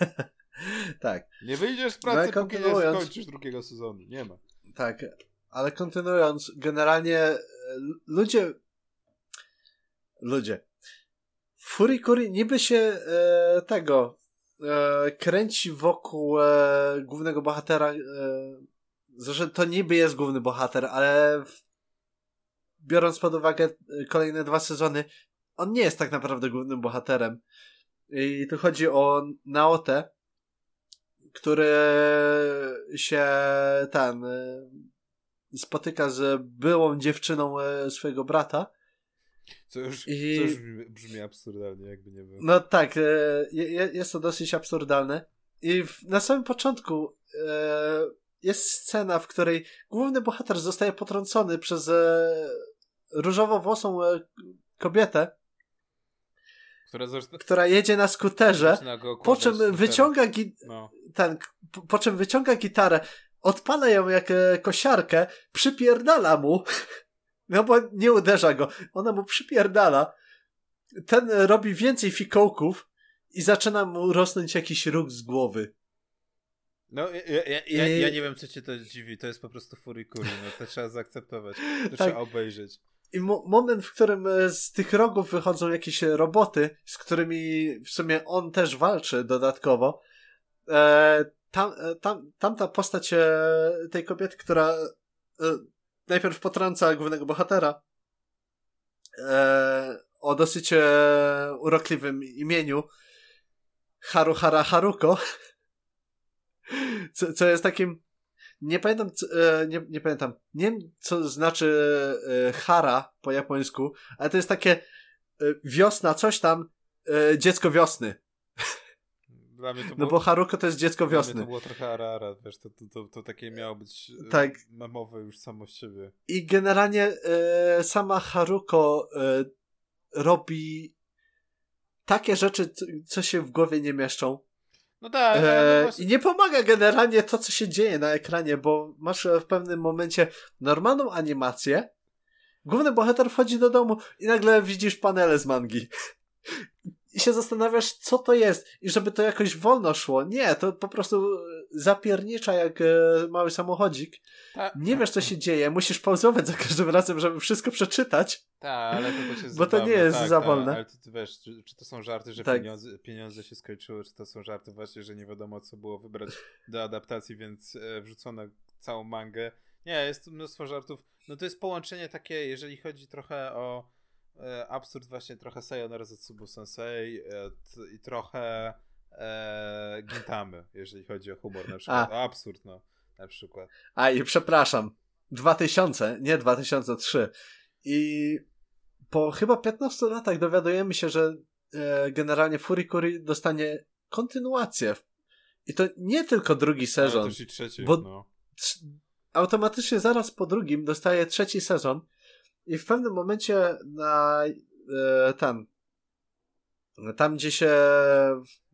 tak. Nie wyjdziesz z pracy, no, póki nie skończysz drugiego sezonu. Nie ma. Tak, ale kontynuując, generalnie e, ludzie ludzie Furikuri niby się e, tego e, kręci wokół e, głównego bohatera e, że to niby jest główny bohater, ale w biorąc pod uwagę y, kolejne dwa sezony, on nie jest tak naprawdę głównym bohaterem. I tu chodzi o Naotę, który się ten y, spotyka z byłą dziewczyną y, swojego brata. Co już, I... co już brzmi, brzmi absurdalnie, jakby nie było. No tak, jest to dosyć absurdalne. I na samym początku jest scena, w której główny bohater zostaje potrącony przez różowowłosą e, kobietę, która, która jedzie na skuterze, po czym wyciąga gi- no. ten, po czym wyciąga gitarę, odpala ją jak e, kosiarkę, przypierdala mu, no bo nie uderza go, ona mu przypierdala, ten robi więcej fikołków i zaczyna mu rosnąć jakiś róg z głowy. No, ja, ja, ja, ja, nie wiem, co cię to dziwi. To jest po prostu furikuri. No, to trzeba zaakceptować. To tak. trzeba obejrzeć. I mo moment, w którym e, z tych rogów wychodzą jakieś roboty, z którymi w sumie on też walczy dodatkowo, e, tam, e, tam, tamta postać e, tej kobiety, która e, najpierw potrąca głównego bohatera e, o dosyć urokliwym imieniu Haruhara Haruko, co, co jest takim nie pamiętam, e, nie, nie pamiętam, nie wiem, co znaczy e, hara po japońsku, ale to jest takie e, wiosna, coś tam, dziecko wiosny. No było, no bo Haruko to jest dziecko wiosny. To było trochę arara, wiesz, to, to, to, to takie miało być tak. memowe już samo z siebie. I generalnie sama Haruko robi takie rzeczy, co się w głowie nie mieszczą. No tak. no E, właśnie- I nie pomaga generalnie to, co się dzieje na ekranie, bo masz e, w pewnym momencie normalną animację. Główny bohater wchodzi do domu i nagle widzisz panele z mangi. I się zastanawiasz, co to jest. I żeby to jakoś wolno szło. Nie, to po prostu zapiernicza jak e, mały samochodzik. Ta- Nie wiesz, co się dzieje. Musisz pauzować za każdym razem, żeby wszystko przeczytać. Tak, ale to też jest Bo to nie jest tak, za wolne. Ale to, ty wiesz, czy, czy to są żarty, że Tak. pieniądze, pieniądze się skończyły, czy to są żarty właśnie, że nie wiadomo co było wybrać do adaptacji, więc e, wrzucono całą mangę. Nie, jest tu mnóstwo żartów. No to jest połączenie takie, jeżeli chodzi trochę o e, absurd właśnie trochę Sayonara Zatsubu Sensei e, i trochę e, Gintamy, jeżeli chodzi o humor na przykład. A. O absurd, no, na przykład. A i przepraszam. 2000, nie 2003. I po chyba 15 latach dowiadujemy się, że e, generalnie Furikuri dostanie kontynuację. I to nie tylko drugi sezon. też i trzeci, bo- no. Automatycznie zaraz po drugim dostaje trzeci sezon. I w pewnym momencie na e, tam, tam gdzie się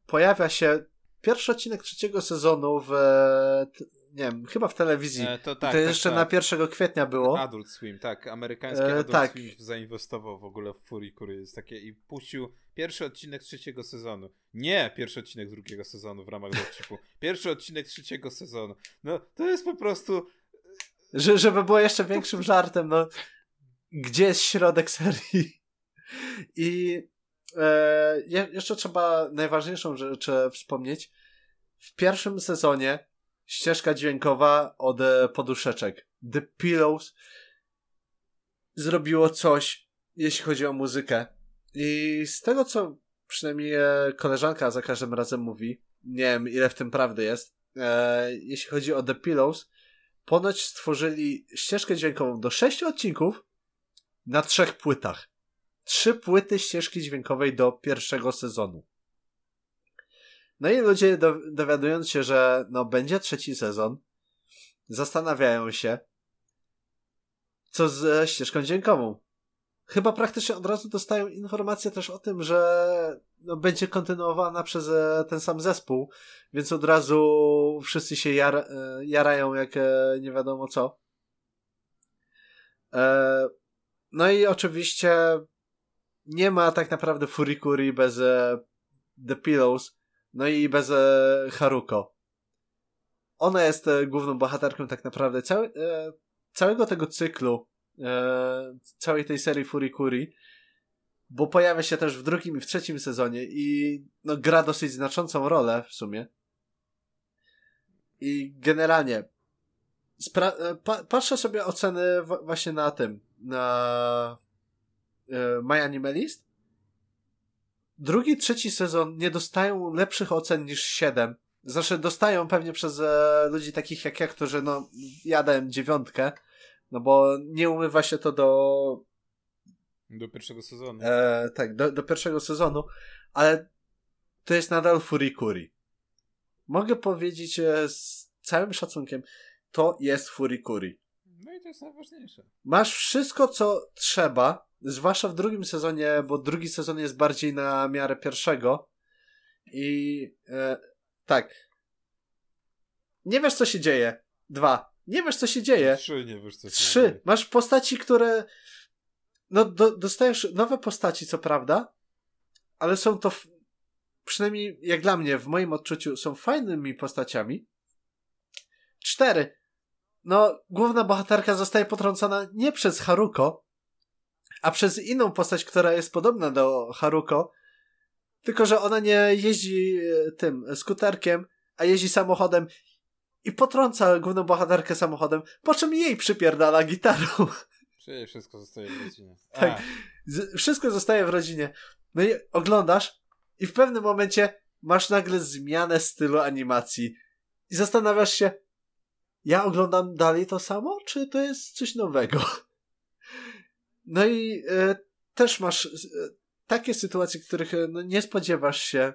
pojawia się pierwszy odcinek trzeciego sezonu w, e, nie wiem, chyba w telewizji. E, to tak, to tak, jeszcze tak. na 1 kwietnia było. Adult Swim, tak. Amerykański E, Adult tak. Swim zainwestował w ogóle w Furikury. Jest takie i puścił pierwszy odcinek trzeciego sezonu. Nie pierwszy odcinek drugiego sezonu w ramach dowcipu. Pierwszy odcinek trzeciego sezonu. No, to jest po prostu... Że, żeby było jeszcze większym żartem, no. Gdzie jest środek serii? I e, je, jeszcze trzeba najważniejszą rzecz wspomnieć. W pierwszym sezonie ścieżka dźwiękowa od e, poduszeczek. The Pillows zrobiło coś, jeśli chodzi o muzykę. I z tego, co przynajmniej e, koleżanka za każdym razem mówi, nie wiem ile w tym prawdy jest, e, jeśli chodzi o The Pillows, ponoć stworzyli ścieżkę dźwiękową do sześciu odcinków na trzech płytach. Trzy płyty ścieżki dźwiękowej do pierwszego sezonu. No i ludzie do, dowiadując się, że no będzie trzeci sezon, zastanawiają się, co ze ścieżką dźwiękową. Chyba praktycznie od razu dostają informację też o tym, że no, będzie kontynuowana przez e, ten sam zespół, więc od razu wszyscy się jar, e, jarają jak e, nie wiadomo co. E, no i oczywiście nie ma tak naprawdę Furikuri bez e, The Pillows, no i bez e, Haruko. Ona jest e, główną bohaterką tak naprawdę cały, e, całego tego cyklu, e, całej tej serii Furikuri, bo pojawia się też w drugim i w trzecim sezonie i no, gra dosyć znaczącą rolę w sumie. I generalnie spra- e, pa- patrzę sobie oceny w- właśnie na tym, na e, My Animalist. Drugi, trzeci sezon nie dostają lepszych ocen niż 7. Znaczy dostają pewnie przez e, ludzi takich jak ja, którzy no ja dałem dziewiątkę, no bo nie umywa się to do Do pierwszego sezonu. E, tak, do, do pierwszego sezonu, ale to jest nadal Furikuri. Mogę powiedzieć e, z całym szacunkiem, to jest Furikuri. No i to jest najważniejsze. Masz wszystko, co trzeba, zwłaszcza w drugim sezonie, bo drugi sezon jest bardziej na miarę pierwszego. I e, tak. Nie wiesz, co się dzieje. Dwa. Nie wiesz, co się dzieje. Trzy, nie wiesz co się Trzy. dzieje. Masz postaci, które. No, do, dostajesz nowe postaci, co prawda, ale są to. f- Przynajmniej jak dla mnie, w moim odczuciu, są fajnymi postaciami. Cztery. No, główna bohaterka zostaje potrącona nie przez Haruko, a przez inną postać, która jest podobna do Haruko, tylko że ona nie jeździ e, tym skuterkiem, a jeździ samochodem i potrąca główną bohaterkę samochodem, po czym jej przypierdala gitarą. Czyli wszystko zostaje w rodzinie. Tak. Z- Wszystko zostaje w rodzinie. No i oglądasz i w pewnym momencie masz nagle zmianę stylu animacji i zastanawiasz się, ja oglądam dalej to samo, czy to jest coś nowego? No i e, też masz e, takie sytuacje, których e, no, nie spodziewasz się.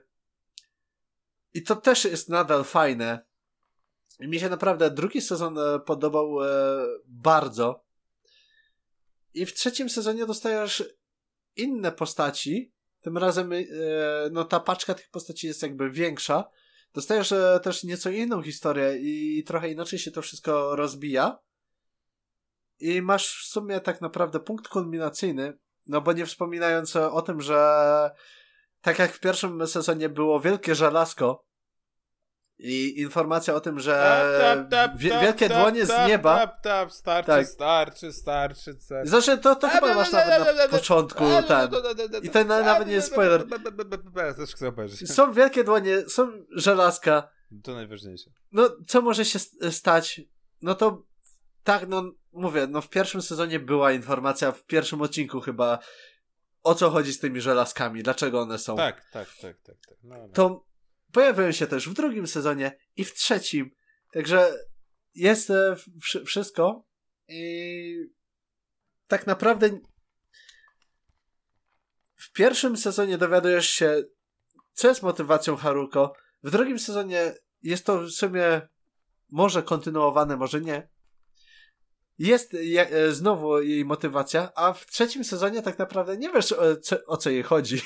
I to też jest nadal fajne. I mi się naprawdę drugi sezon e, podobał e, bardzo. I w trzecim sezonie dostajesz inne postaci. Tym razem no ta paczka tych postaci jest jakby większa. Dostajesz e, też nieco inną historię i trochę inaczej się to wszystko rozbija. I masz w sumie tak naprawdę punkt kulminacyjny, no bo nie wspominając o tym, że tak jak w pierwszym sezonie było wielkie żelazko i informacja o tym, że Tap, tap, tap, wie- tap, wielkie dłonie z nieba. Tap, tap, starczy, Tak. starczy, starczy, starczy. Znaczy, to, to chyba masz nawet na początku ten. I to na- nawet nie jest spoiler. Też chcę obejrzeć. Są wielkie dłonie, są żelazka. To najważniejsze. No, co może się st- stać? No to tak, no mówię, no w pierwszym sezonie była informacja, w pierwszym odcinku chyba, o co chodzi z tymi żelazkami, dlaczego one są. Tak, tak, tak, tak. tak. No, no. To pojawiają się też w drugim sezonie i w trzecim. Także jest e, wszy- wszystko i tak naprawdę w pierwszym sezonie dowiadujesz się, co jest motywacją Haruko. W drugim sezonie jest to w sumie może kontynuowane, może nie. Jest je, e, znowu jej motywacja, a w trzecim sezonie tak naprawdę nie wiesz o o co jej chodzi.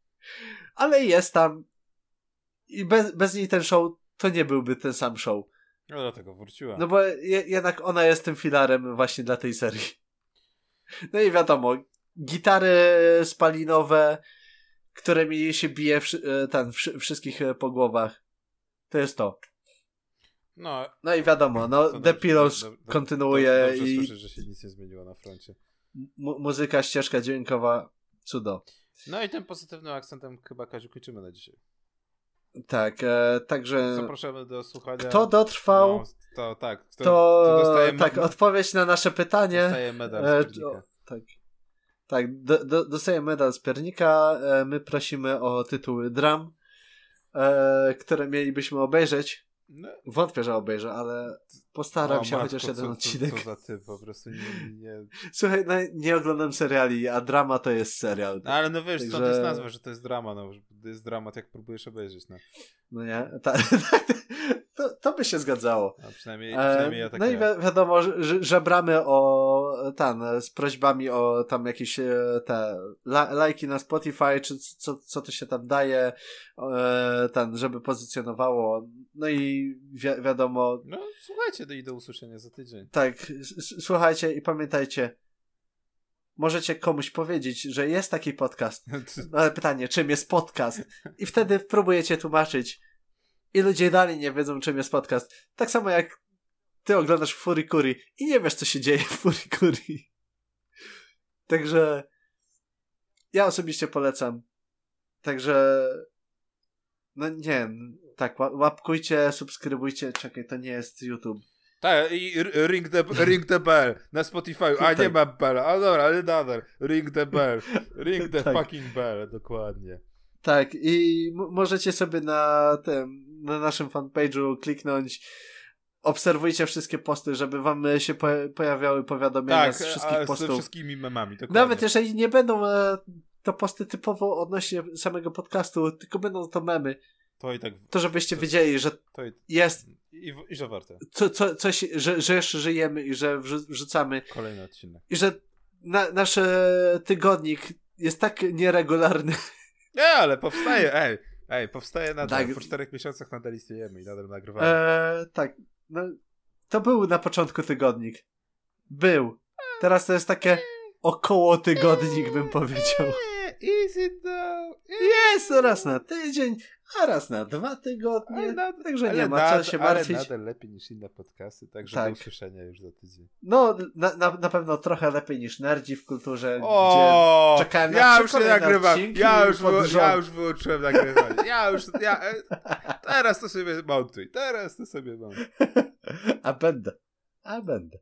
Ale jest tam. I bez, bez niej ten show to nie byłby ten sam show. No dlatego wróciła. No bo je, jednak ona jest tym filarem właśnie dla tej serii. No i wiadomo, gitary spalinowe, którymi się bije wszy- e, ten, wszy- wszystkich e, po głowach. To jest to. No, No i wiadomo, no The dobrze, Pillows dobrze, dobrze, kontynuuje dobrze i słyszę, że się nic nie zmieniło na froncie. mu- muzyka, ścieżka dźwiękowa, cudo. No i tym pozytywnym akcentem chyba Kaziu kończymy na dzisiaj. Tak, e, także Zapraszamy do słuchania. kto dotrwał, No, to tak. Kto, to kto tak, odpowiedź na nasze pytanie. dostaje medal E, z piernika. o, tak. Tak, do, do, dostaje medal z piernika. E, my prosimy o tytuły dram, e, które mielibyśmy obejrzeć. No, Wątpię, że obejrzę, ale postaram o, się matko, chociaż jeden co, odcinek. Co, co za ty, po prostu nie... nie... Słuchaj, no, nie oglądam seriali, a drama to jest serial. No, ale no wiesz, Także- stąd jest nazwa, że to jest drama, no. To jest dramat, jak próbujesz obejrzeć, no. No nie? Ta, to, to by się zgadzało. A przynajmniej, E, przynajmniej ja tak no i wi- wiadomo, że, że- żebramy o tam, z prośbami o tam jakieś e, te la, lajki na Spotify, czy co, co to się tam daje, e, ten, żeby pozycjonowało. No i wi- wiadomo, No, słuchajcie, do, i do usłyszenia za tydzień. tak, słuchajcie i pamiętajcie, możecie komuś powiedzieć, że jest taki podcast, no ale pytanie, czym jest podcast? I wtedy próbujecie tłumaczyć. I ludzie dalej nie wiedzą, czym jest podcast. Tak samo jak ty oglądasz Furikuri i nie wiesz, co się dzieje w Furikuri. Także ja osobiście polecam. Także no nie, tak, ła- łapkujcie, subskrybujcie. Czekaj, to nie jest YouTube. Tak, i ring the, ring the bell na Spotify. A nie Tak. ma bell. A dobra, ale nadal. Ring the bell. Ring the Tak. fucking bell, dokładnie. Tak, i możecie sobie na tym, na naszym fanpage'u kliknąć. Obserwujcie wszystkie posty, żeby wam e, się po pojawiały powiadomienia Tak, z wszystkich a z postów. wszystkimi memami, dokładnie. Nawet jeżeli nie będą e, to posty typowo odnośnie samego podcastu, tylko będą to memy, To i tak, to żebyście To- wiedzieli, że i, jest, i, i że warte. co, co, coś, że, że jeszcze żyjemy i że wrzu- wrzucamy Kolejny odcinek. i że na, nasz e, tygodnik jest tak nieregularny. Nie, ale powstaje, ej. Ej, powstaje nadal. Tak. Po czterech miesiącach nadal istniejemy i nadal nagrywamy. E, tak, no, to był na początku tygodnik. Był. Teraz to jest takie około tygodnik, bym powiedział. Easy though. Jest raz na tydzień, a raz na dwa Ale tygodnie. Także ale nie ma co się ale martwić. nadal lepiej niż inne podcasty, także Tak. do usłyszenia już za tydzień. No, na, na, na pewno trochę lepiej niż nerdzi w kulturze, O, czekałem na ja już nie nagrywam. odcinki Ja już, pod wy, rząd. ja już wyłączyłem nagrywanie. Ja już, ja, e, teraz to sobie montuj. Teraz to sobie montuj. gdzie... A będę. A będę.